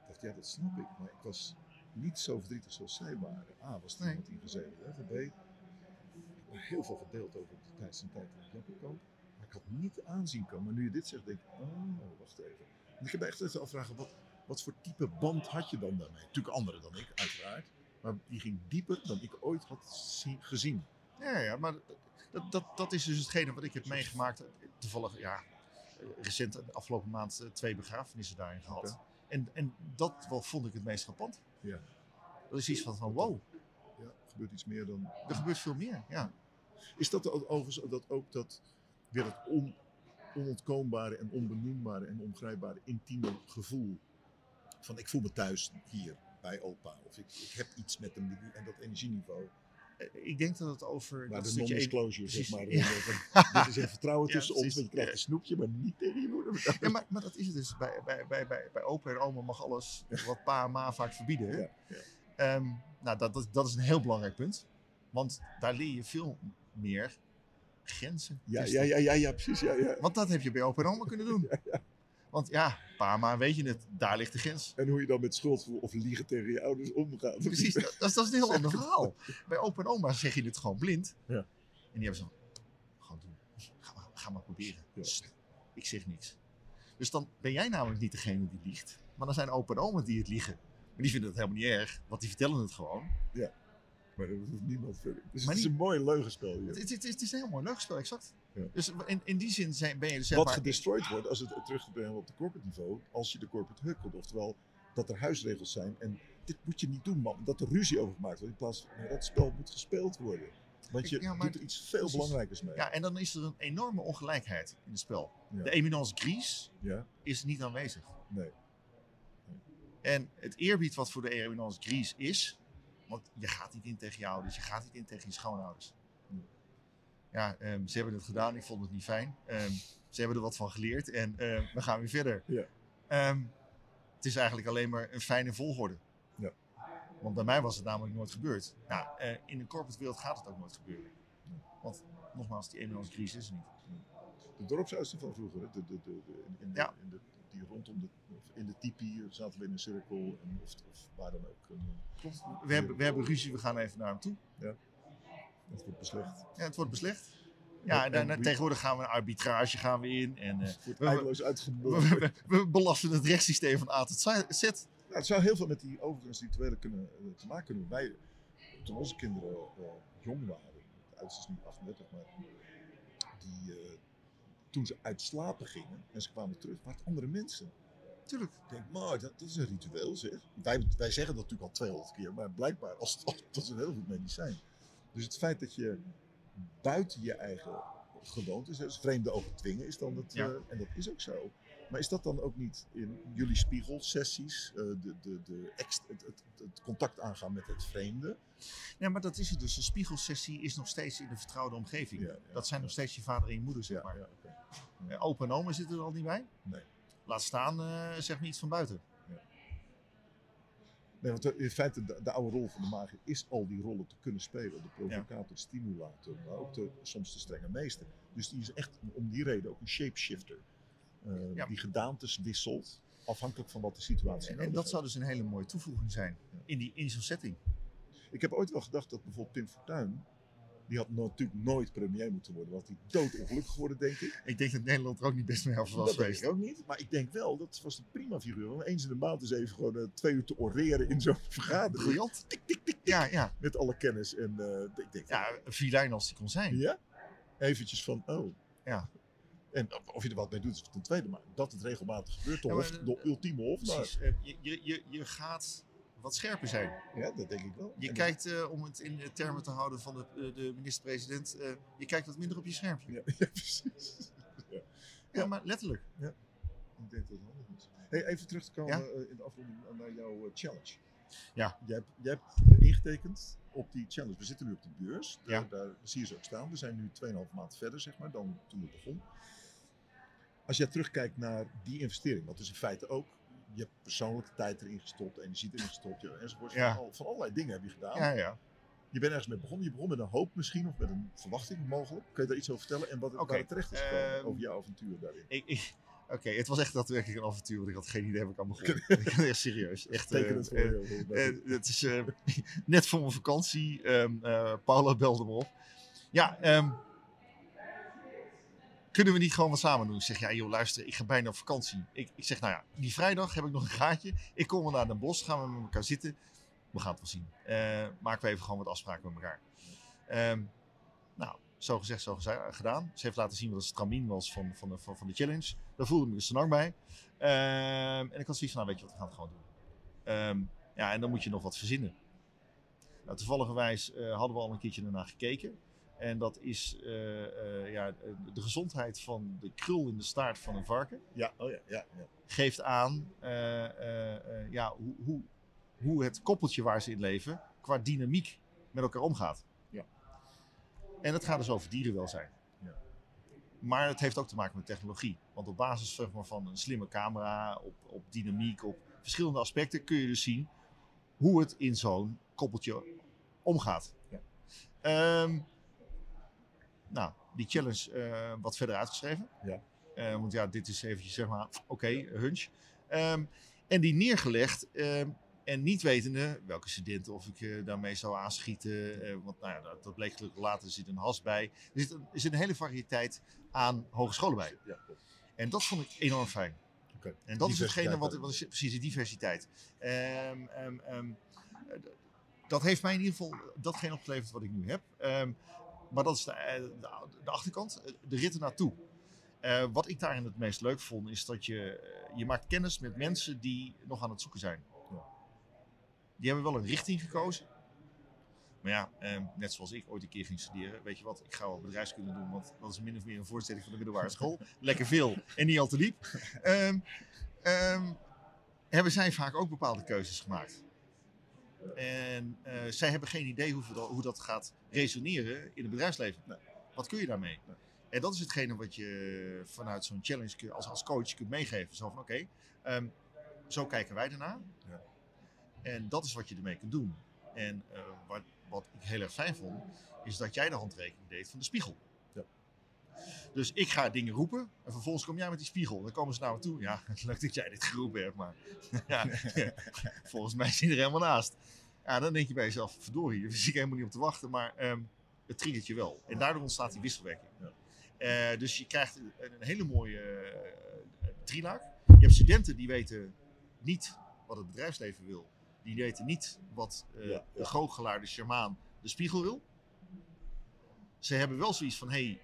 ik dacht, ja, dat snap ik. Maar ik was niet zo verdrietig zoals zij waren. A, was er iemand in gezeten. B, ik heb heel veel gedeeld over de tijd zijn tijd in het Jappenkamp. Maar ik had niet aanzien komen. Maar nu je dit zegt, denk ik, oh, wacht even. En ik heb echt even afvragen, wat, wat voor type band had je dan daarmee? Natuurlijk andere dan ik, uiteraard. Maar die ging dieper dan ik ooit had zie- gezien. Ja, ja, maar dat, dat, dat is dus hetgene wat ik heb meegemaakt. Toevallig, ja, recent, de afgelopen maand, eh, twee begrafenissen daarin gehad. En, en dat wel vond ik het meest frappant. Ja. Dat is iets van, van wow, Ja, er gebeurt iets meer dan er gebeurt veel meer. Ja. Is dat overigens dat ook dat weer het on, onontkoombare en onbenoembare en ongrijpbare intieme gevoel van ik voel me thuis hier bij opa of ik, ik heb iets met hem en dat energieniveau Ik denk dat het over dat de non-disclosure zeg maar ja. dit is een vertrouwen Ja, tussen ons want je krijgt Ja. een snoepje maar niet tegen je moeder Ja, maar, maar dat is het dus. Bij, bij, bij, bij, bij opa en oma mag alles wat pa en ma vaak verbieden. Ja, ja. Ehm, nou, dat, dat, dat is een heel belangrijk punt. Want daar leer je veel meer grenzen. ja, ja, ja, ja, ja, precies ja, ja. Want dat heb je bij opa en oma kunnen doen. Want ja, pa, maar weet je het, daar ligt de grens. En hoe je dan met schuldgevoel of liegen tegen je ouders omgaat. Precies, dat, dat is dat is een heel ander verhaal. Bij opa en oma zeg je het gewoon blind. Ja. En die hebben zo, gewoon doen. Ga maar, ga maar proberen. Ja. Ik zeg niks. Dus dan ben jij namelijk niet degene die liegt. Maar dan zijn opa en oma die het liegen. Maar die vinden het helemaal niet erg, want die vertellen het gewoon. Maar dat hoeft niemand verder. Dus Maar het is niet- een mooi leugenspel hier. Het, het, het, het is een heel mooi leugspel, exact. Ja. Dus in, in die zin zijn, ben je dus zeg Wat maar... gedestroyed wordt, als het terug te brengen op de corporate niveau, als je de corporate hukkelt. Oftewel, dat er huisregels zijn. En dit moet je niet doen, man. Dat er ruzie over gemaakt wordt. In plaats van, dat spel moet gespeeld worden. Want je Ja, doet er iets veel precies. belangrijkers mee. Ja, en dan is er een enorme ongelijkheid in het spel. Ja. De eminence grise Ja? is niet aanwezig. Nee. En het eerbied wat voor de eminence grise is, want je gaat niet in tegen je ouders, je gaat niet in tegen je schoonouders. Ja, ehm, ze hebben het gedaan, ik vond het niet fijn. Ehm, ze hebben er wat van geleerd en ehm, we gaan weer verder. Ja. Het is eigenlijk alleen maar een fijne volgorde. Ja. Want bij mij was het namelijk nooit gebeurd. Nou, eh, in de corporate wereld gaat het ook nooit gebeuren. Want nogmaals, die grise is er niet. De dorpshuizen van vroeger, hè, de, de, de, de- in, Ja. die rondom de, in de tipi zaten we in een cirkel en, of, of waar dan ook. Klopt. We hebben, we hebben ruzie, we gaan even naar hem toe. Dat wordt beslecht. Ja, het wordt beslecht. Ja, en, tegenwoordig gaan we een arbitrage gaan we in. En, eh, Het wordt we- we, we, belasten het rechtssysteem van A tot Z. Het zou heel veel met die overigens rituelen kunnen, eh, te maken kunnen. Wij, toen onze kinderen eh, jong waren, de oudste is nu 38, maar die, toen ze uit slapen gingen en ze kwamen terug, waren het andere mensen. Tuurlijk. Ik denk, maar dat, dat is een ritueel zeg. Wij, wij zeggen dat natuurlijk al 200 keer, maar blijkbaar als, als, dat is een heel goed medicijn. Dus het feit dat je buiten je eigen gewoontes, dus vreemde ogen dwingen, is dan het, Ja. eh, en dat is ook zo. Maar is dat dan ook niet in jullie spiegelsessies, eh, de, de, de het, het, het contact aangaan met het vreemde? Ja, maar dat is het dus. Een spiegelsessie is nog steeds in de vertrouwde omgeving. Ja, ja, dat zijn nog steeds je vader en je moeder, zeg maar. ja, oké. Eh, opa en oma zitten er al niet bij. Nee. Laat staan, zeg me iets van buiten. Nee, want in feite, de, de oude rol van de magier is al die rollen te kunnen spelen. De provocator, de stimulator, maar ook de, soms de strenge meester. Dus die is echt om die reden ook een shapeshifter. Ja. Die gedaantes wisselt, afhankelijk van wat de situatie En, nodig en dat zou dus een hele mooie toevoeging zijn in, die, in zo'n setting. Ik heb ooit wel gedacht dat bijvoorbeeld Pim Fortuyn, die had natuurlijk nooit premier moeten worden. Want hij doodongelukkig geworden, denk ik. Ik denk dat Nederland er ook niet best mee af was dat geweest. ik ook niet. Maar ik denk wel, dat was een prima figuur. Om eens in de maand eens even gewoon eh, twee uur te oreren in zo'n vergadering. Briljant. Ja, ja. Met alle kennis. En eh, ik denk, ja, een filijn als die kon zijn. Ja? Eventjes van, oh. Ja. En of je er wat mee doet is ten tweede, maar dat het regelmatig gebeurt, de, Ja, maar, hof, eh, de ultieme hof, Precies. Je, je, je gaat wat scherper zijn. ja, dat denk ik wel. Je En kijkt, eh, om het in de termen te houden van de, eh, de minister-president, eh, je kijkt wat minder op je schermpje. dat- Ja, ja, precies. Ja, Ja. maar letterlijk. Ik denk dat het handig is. Hey, even terug te komen Ja? in de afronding naar jouw challenge. Ja. Jij hebt, jij hebt ingetekend op die challenge. We zitten nu op de beurs. Ja. Daar, daar zie je ze ook staan. We zijn nu 2,5 maand verder, zeg maar, dan toen het begon. Als jij terugkijkt naar die investering, wat dus in feite ook, je hebt persoonlijke tijd erin gestopt, energie erin gestopt, enzovoort. Ja. Van, van allerlei dingen heb je gedaan. Ja, ja. Je bent ergens mee begonnen. Je begon met een hoop misschien, of met een verwachting mogelijk. Kun je daar iets over vertellen? En wat het waar het terecht is gekomen ehm, over jouw avontuur daarin? Ik, ik, Oké, het was echt daadwerkelijk een avontuur, want ik had geen idee waar ik aan begon. ik ben echt serieus. Echt, eh, het voor eh, je. Eh, het is eh, net voor mijn vakantie. Eh, Paula belde me op. Ja, ehm, kunnen we niet gewoon wat samen doen? Ik zeg, ja joh, luister, ik ga bijna op vakantie. Ik, ik zeg, nou ja, die vrijdag heb ik nog een gaatje. Ik kom wel naar Den Bosch, gaan we met elkaar zitten. We gaan het wel zien. Eh, maken we even gewoon wat afspraken met elkaar. Ehm, nou, zo gezegd, zo gedaan. Ze heeft laten zien wat het stramien was van, van, de, van, de challenge. Daar voelde ik me dus lang bij. Ehm, en ik had zoiets van, nou weet je wat, we gaan het gewoon doen. Ehm, ja, en dan moet je nog wat verzinnen. Nou, toevalligerwijs eh, hadden we al een keertje ernaar gekeken. En dat is eh, eh, ja, de gezondheid van de krul in de staart van een varken. Ja, oh ja, ja, ja. Geeft aan eh, ja, hoe, hoe, hoe het koppeltje waar ze in leven qua dynamiek met elkaar omgaat. Ja. En het gaat dus over dierenwelzijn. Ja. Maar het heeft ook te maken met technologie. Want op basis zeg maar, van een slimme camera, op, op dynamiek, op verschillende aspecten kun je dus zien hoe het in zo'n koppeltje omgaat. Ja. Ehm, nou, die challenge eh, wat verder uitgeschreven. Ja. Eh, want ja, dit is eventjes zeg maar, oké, hunch. Ehm, en die neergelegd. ehm, en niet wetende welke studenten of ik eh, daarmee zou aanschieten. want nou ja, dat, dat bleek gelukkig later. Er zit een has bij. Er zit een, er zit een hele variëteit aan hogescholen bij. Ja. En dat vond ik enorm fijn. En dat is hetgene wat, wat is precies de diversiteit. Ehm, ehm, ehm, eh, dat heeft mij in ieder geval datgene opgeleverd wat ik nu heb. Maar dat is de, eh, de, de achterkant, eh, de ritten naartoe. Eh, wat ik daarin het meest leuk vond, is dat je, je maakt kennis met mensen die nog aan het zoeken zijn. Ja. Die hebben wel een richting gekozen. Maar ja, ehm, net zoals ik ooit een keer ging studeren, weet je wat, ik ga wel bedrijfskunde doen, want dat is min of meer een voorstelling van de middelbare school. Lekker veel en niet al te diep. Ehm, ehm, hebben zij vaak ook bepaalde keuzes gemaakt. En eh, zij hebben geen idee hoe, dat, hoe dat gaat resoneren in het bedrijfsleven. Nee. Wat kun je daarmee? Nee. En dat is hetgene wat je vanuit zo'n challenge als, als coach kunt meegeven. Zo van oké, ehm, zo kijken wij ernaar. Ja. En dat is wat je ermee kunt doen. En eh, wat, wat ik heel erg fijn vond, is dat jij de handrekening deed van de spiegel. Dus ik ga dingen roepen en vervolgens kom jij met die spiegel. Dan komen ze naar me toe. Ja, leuk dat jij dit geroepen hebt, maar ja, volgens mij zit er helemaal naast. Ja, dan denk je bij jezelf, verdorie, daar zit ik helemaal niet op te wachten, maar ehm, het triggert je wel. En daardoor ontstaat die wisselwerking. Eh, dus je krijgt een, een hele mooie uh. Je hebt studenten die weten niet wat het bedrijfsleven wil. Die weten niet wat eh, Ja, ja. de goochelaar, de shamaan, de spiegel wil. Ze hebben wel zoiets van, hé, hey,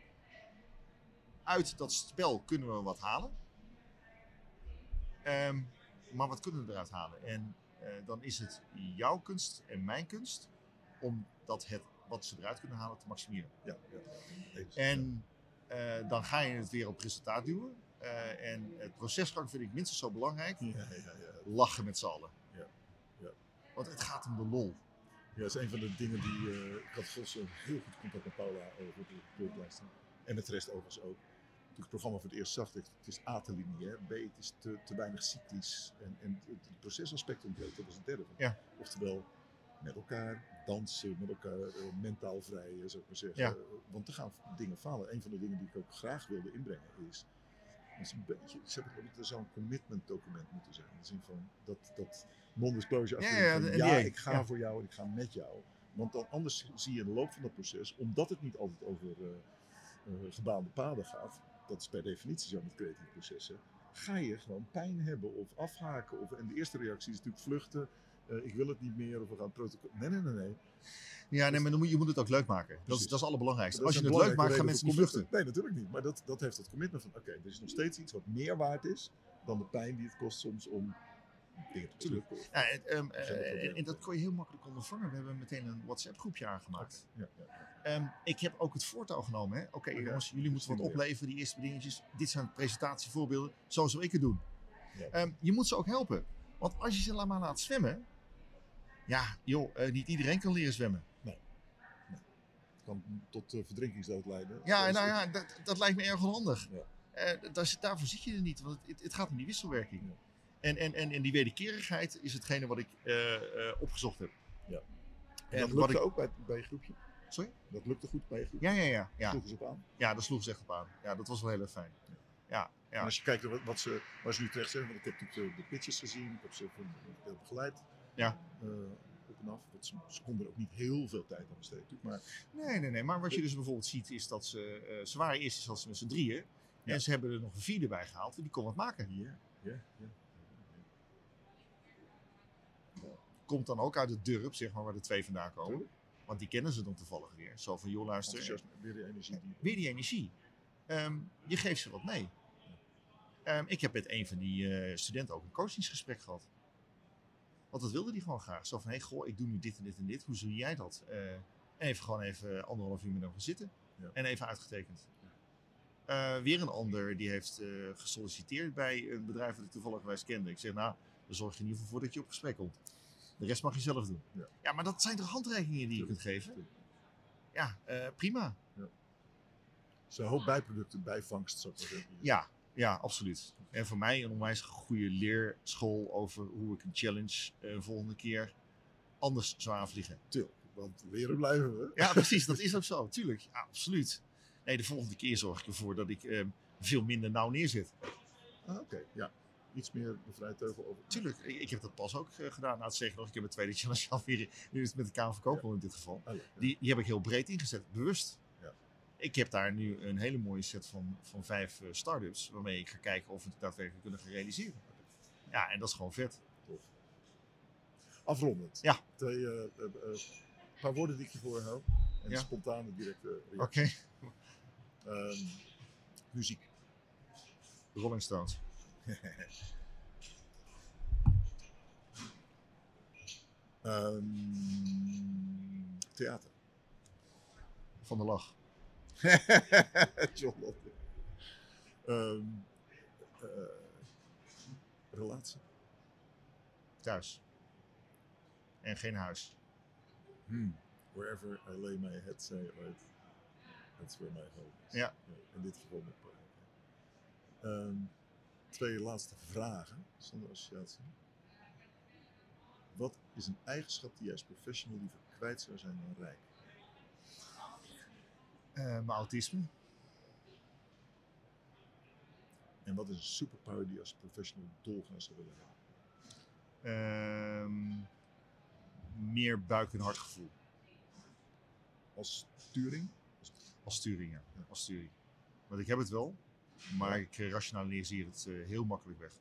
uit dat spel kunnen we wat halen. Ehm, maar wat kunnen we eruit halen? En eh, dan is het jouw kunst en mijn kunst om dat het, wat ze eruit kunnen halen te maximeren. Ja, ja. Eens. En eh, dan ga je het weer op resultaat duwen. Eh, en het procesgang vind ik minstens zo belangrijk. Ja, ja, ja. Lachen met z'n allen. Ja, ja. Want het gaat om de lol. Ja, dat is een van de dingen die. eh, ik had volgens heel goed contact met Paula over de beeldlijsten. En met de rest overigens ook. Toen ik het programma voor het eerst zag, dacht ik, het is A te lineair, B, het is te, te weinig cyclisch. En, en het, procesaspect ontbreekt, dat was het derde. van. Ja. Oftewel, met elkaar dansen, met elkaar eh, mentaal vrij, zou ik maar zeggen. Ja. Eh, want er gaan dingen falen. Een van de dingen die ik ook graag wilde inbrengen is. is een beetje, ze hebben er zou een commitment document moeten zijn. In de zin van dat, dat non-disclosure Ja, ja, van, ja, ik ga Ja. voor jou en ik ga met jou. Want dan anders zie je in de loop van dat proces, omdat het niet altijd over eh, gebaande paden gaat, dat is per definitie zo met creatieve processen, ga je gewoon pijn hebben of afhaken. Of, en de eerste reactie is natuurlijk vluchten. eh, ik wil het niet meer of we gaan protocol. Nee, nee, nee, nee. Ja, nee, maar dan moet, je moet het ook leuk maken. Dat is, dat is het allerbelangrijkste. Dat Als je het leuk maakt, gaan mensen niet vluchten. Nee, natuurlijk niet. Maar dat, dat heeft het commitment van, oké, er is nog steeds iets wat meer waard is dan de pijn die het kost soms om dingen. Ja, en, ehm, eh, en, dat kon je heel makkelijk ondervangen. We hebben meteen een WhatsApp-groepje aangemaakt. Ja, ja. Ehm, ik heb ook het voortouw genomen. Oké, Ja, jongens, jullie moeten wat opleveren, die eerste dingetjes. Dit zijn presentatievoorbeelden. Zo zou ik het doen. Ehm, je moet ze ook helpen. Want als je ze maar laat zwemmen. Ja, joh, eh, niet iedereen kan leren zwemmen. Het kan tot eh, verdrinkingsdood leiden. Ja, nou ja, dat, dat lijkt me erg onhandig. Ja. Daar, daarvoor zit je er niet, want het, het gaat om die wisselwerking. Ja. En, en, en, en die wederkerigheid is hetgene wat ik eh, eh, opgezocht heb. Ja. En dat lukte ik, ook bij, bij je groepje? Sorry? Dat lukte goed bij je groepje? Ja, ja, ja. Ja, Sloegen ze op aan? ja daar sloeg ze echt op aan. Ja, dat was wel heel erg fijn. Ja, En ja. als je kijkt naar wat, wat ze, waar ze nu terecht zeggen, want ik heb natuurlijk de, de pitches gezien, ik heb ze eh, begeleid. Ja. eh, op en af. Ze, ze konden er ook niet heel veel tijd aan besteden. Maar Nee, nee, nee. Maar wat je dus bijvoorbeeld ziet is dat ze... eh, ze waren eerst als met z'n drieën. Ja. En ze hebben er nog een vierde bij gehaald. En die kon wat maken. ja, ja, ja. Komt dan ook uit het dorp, zeg maar, waar de twee vandaan komen. Want die kennen ze dan toevallig weer. Zo van, joh, luister. Weer de energie die... weer die energie. Ehm, je geeft ze wat mee. Ehm, ik heb met een van die eh, studenten ook een coachingsgesprek gehad. Want dat wilde die gewoon graag. Zo van, hey, goh, ik doe nu dit en dit en dit. Hoe zie jij dat? Eh, en even gewoon even anderhalf uur met hem gaan zitten. Ja. En even uitgetekend. Eh, weer een ander die heeft eh, gesolliciteerd bij een bedrijf dat ik toevallig geweest kende. Ik zeg, nou, dan zorg je in ieder geval voor dat je op gesprek komt. De rest mag je zelf doen. Ja. Ja, maar dat zijn toch handrekeningen die je kunt geven? Ja, eh, prima. Zo'n hoop bijproducten, bijvangst, zeggen. Ja, ja, absoluut. En voor mij een onwijs goede leerschool over hoe ik een challenge eh, een volgende keer anders zou aanvliegen. Til, want leren blijven we. Ja, precies. Dat is ook zo. Tuurlijk. Ja, absoluut. Nee, de volgende keer zorg ik ervoor dat ik ehm, veel minder nauw neerzet. Ah, Oké, ja. Iets meer de over. Tuurlijk, ik, ik heb dat pas ook eh, gedaan. Nou, het zeggen nog, ik heb een tweede challenge alweer. Nu is het met de Kamer van in dit geval. Ja. Die, die heb ik heel breed ingezet, bewust. Ja. Ik heb daar nu een hele mooie set van, van vijf eh, start-ups. Waarmee ik ga kijken of we het daadwerkelijk kunnen gaan realiseren. Ja, en dat is gewoon vet. Afrondend. Ja. Twee, eh, paar woorden die ik je voorhoud. En Ja. spontane directe Oké. Ehm, muziek. Rolling Stones. Ehm, theater. Van de lach. John Lotte. Ehm, eh, relatie. Thuis. En geen huis. Hmm. Wherever I lay my head, say right. That's where my home is. Ja. In dit geval met Paul. Twee laatste vragen zonder associatie. Wat is een eigenschap die jij als professional liever kwijt zou zijn dan rijk? Eh, mijn autisme. En wat is een superpower die je als professional dolgraag zou willen hebben? Ehm, meer buik- en hartgevoel. Als Turing? Als sturing, ja. Als sturing. Want ik heb het wel. Maar ik eh, rationaliseer het eh, heel makkelijk weg.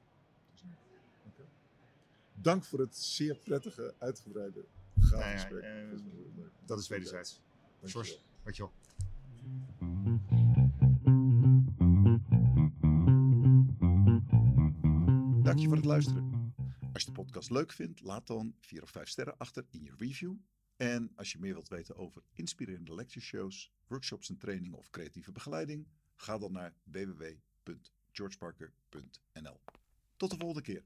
Dank voor het zeer prettige, uitgebreide, gaaf Nou ja, gesprek. eh, Dat is wederzijds. Dankjewel. Sjors, dankjewel. Dank je voor het luisteren. Als je de podcast leuk vindt, laat dan 4 of 5 sterren achter in je review. En als je meer wilt weten over inspirerende lectureshows, workshops en trainingen of creatieve begeleiding, Ga dan naar www.georgeparker.nl. Tot de volgende keer.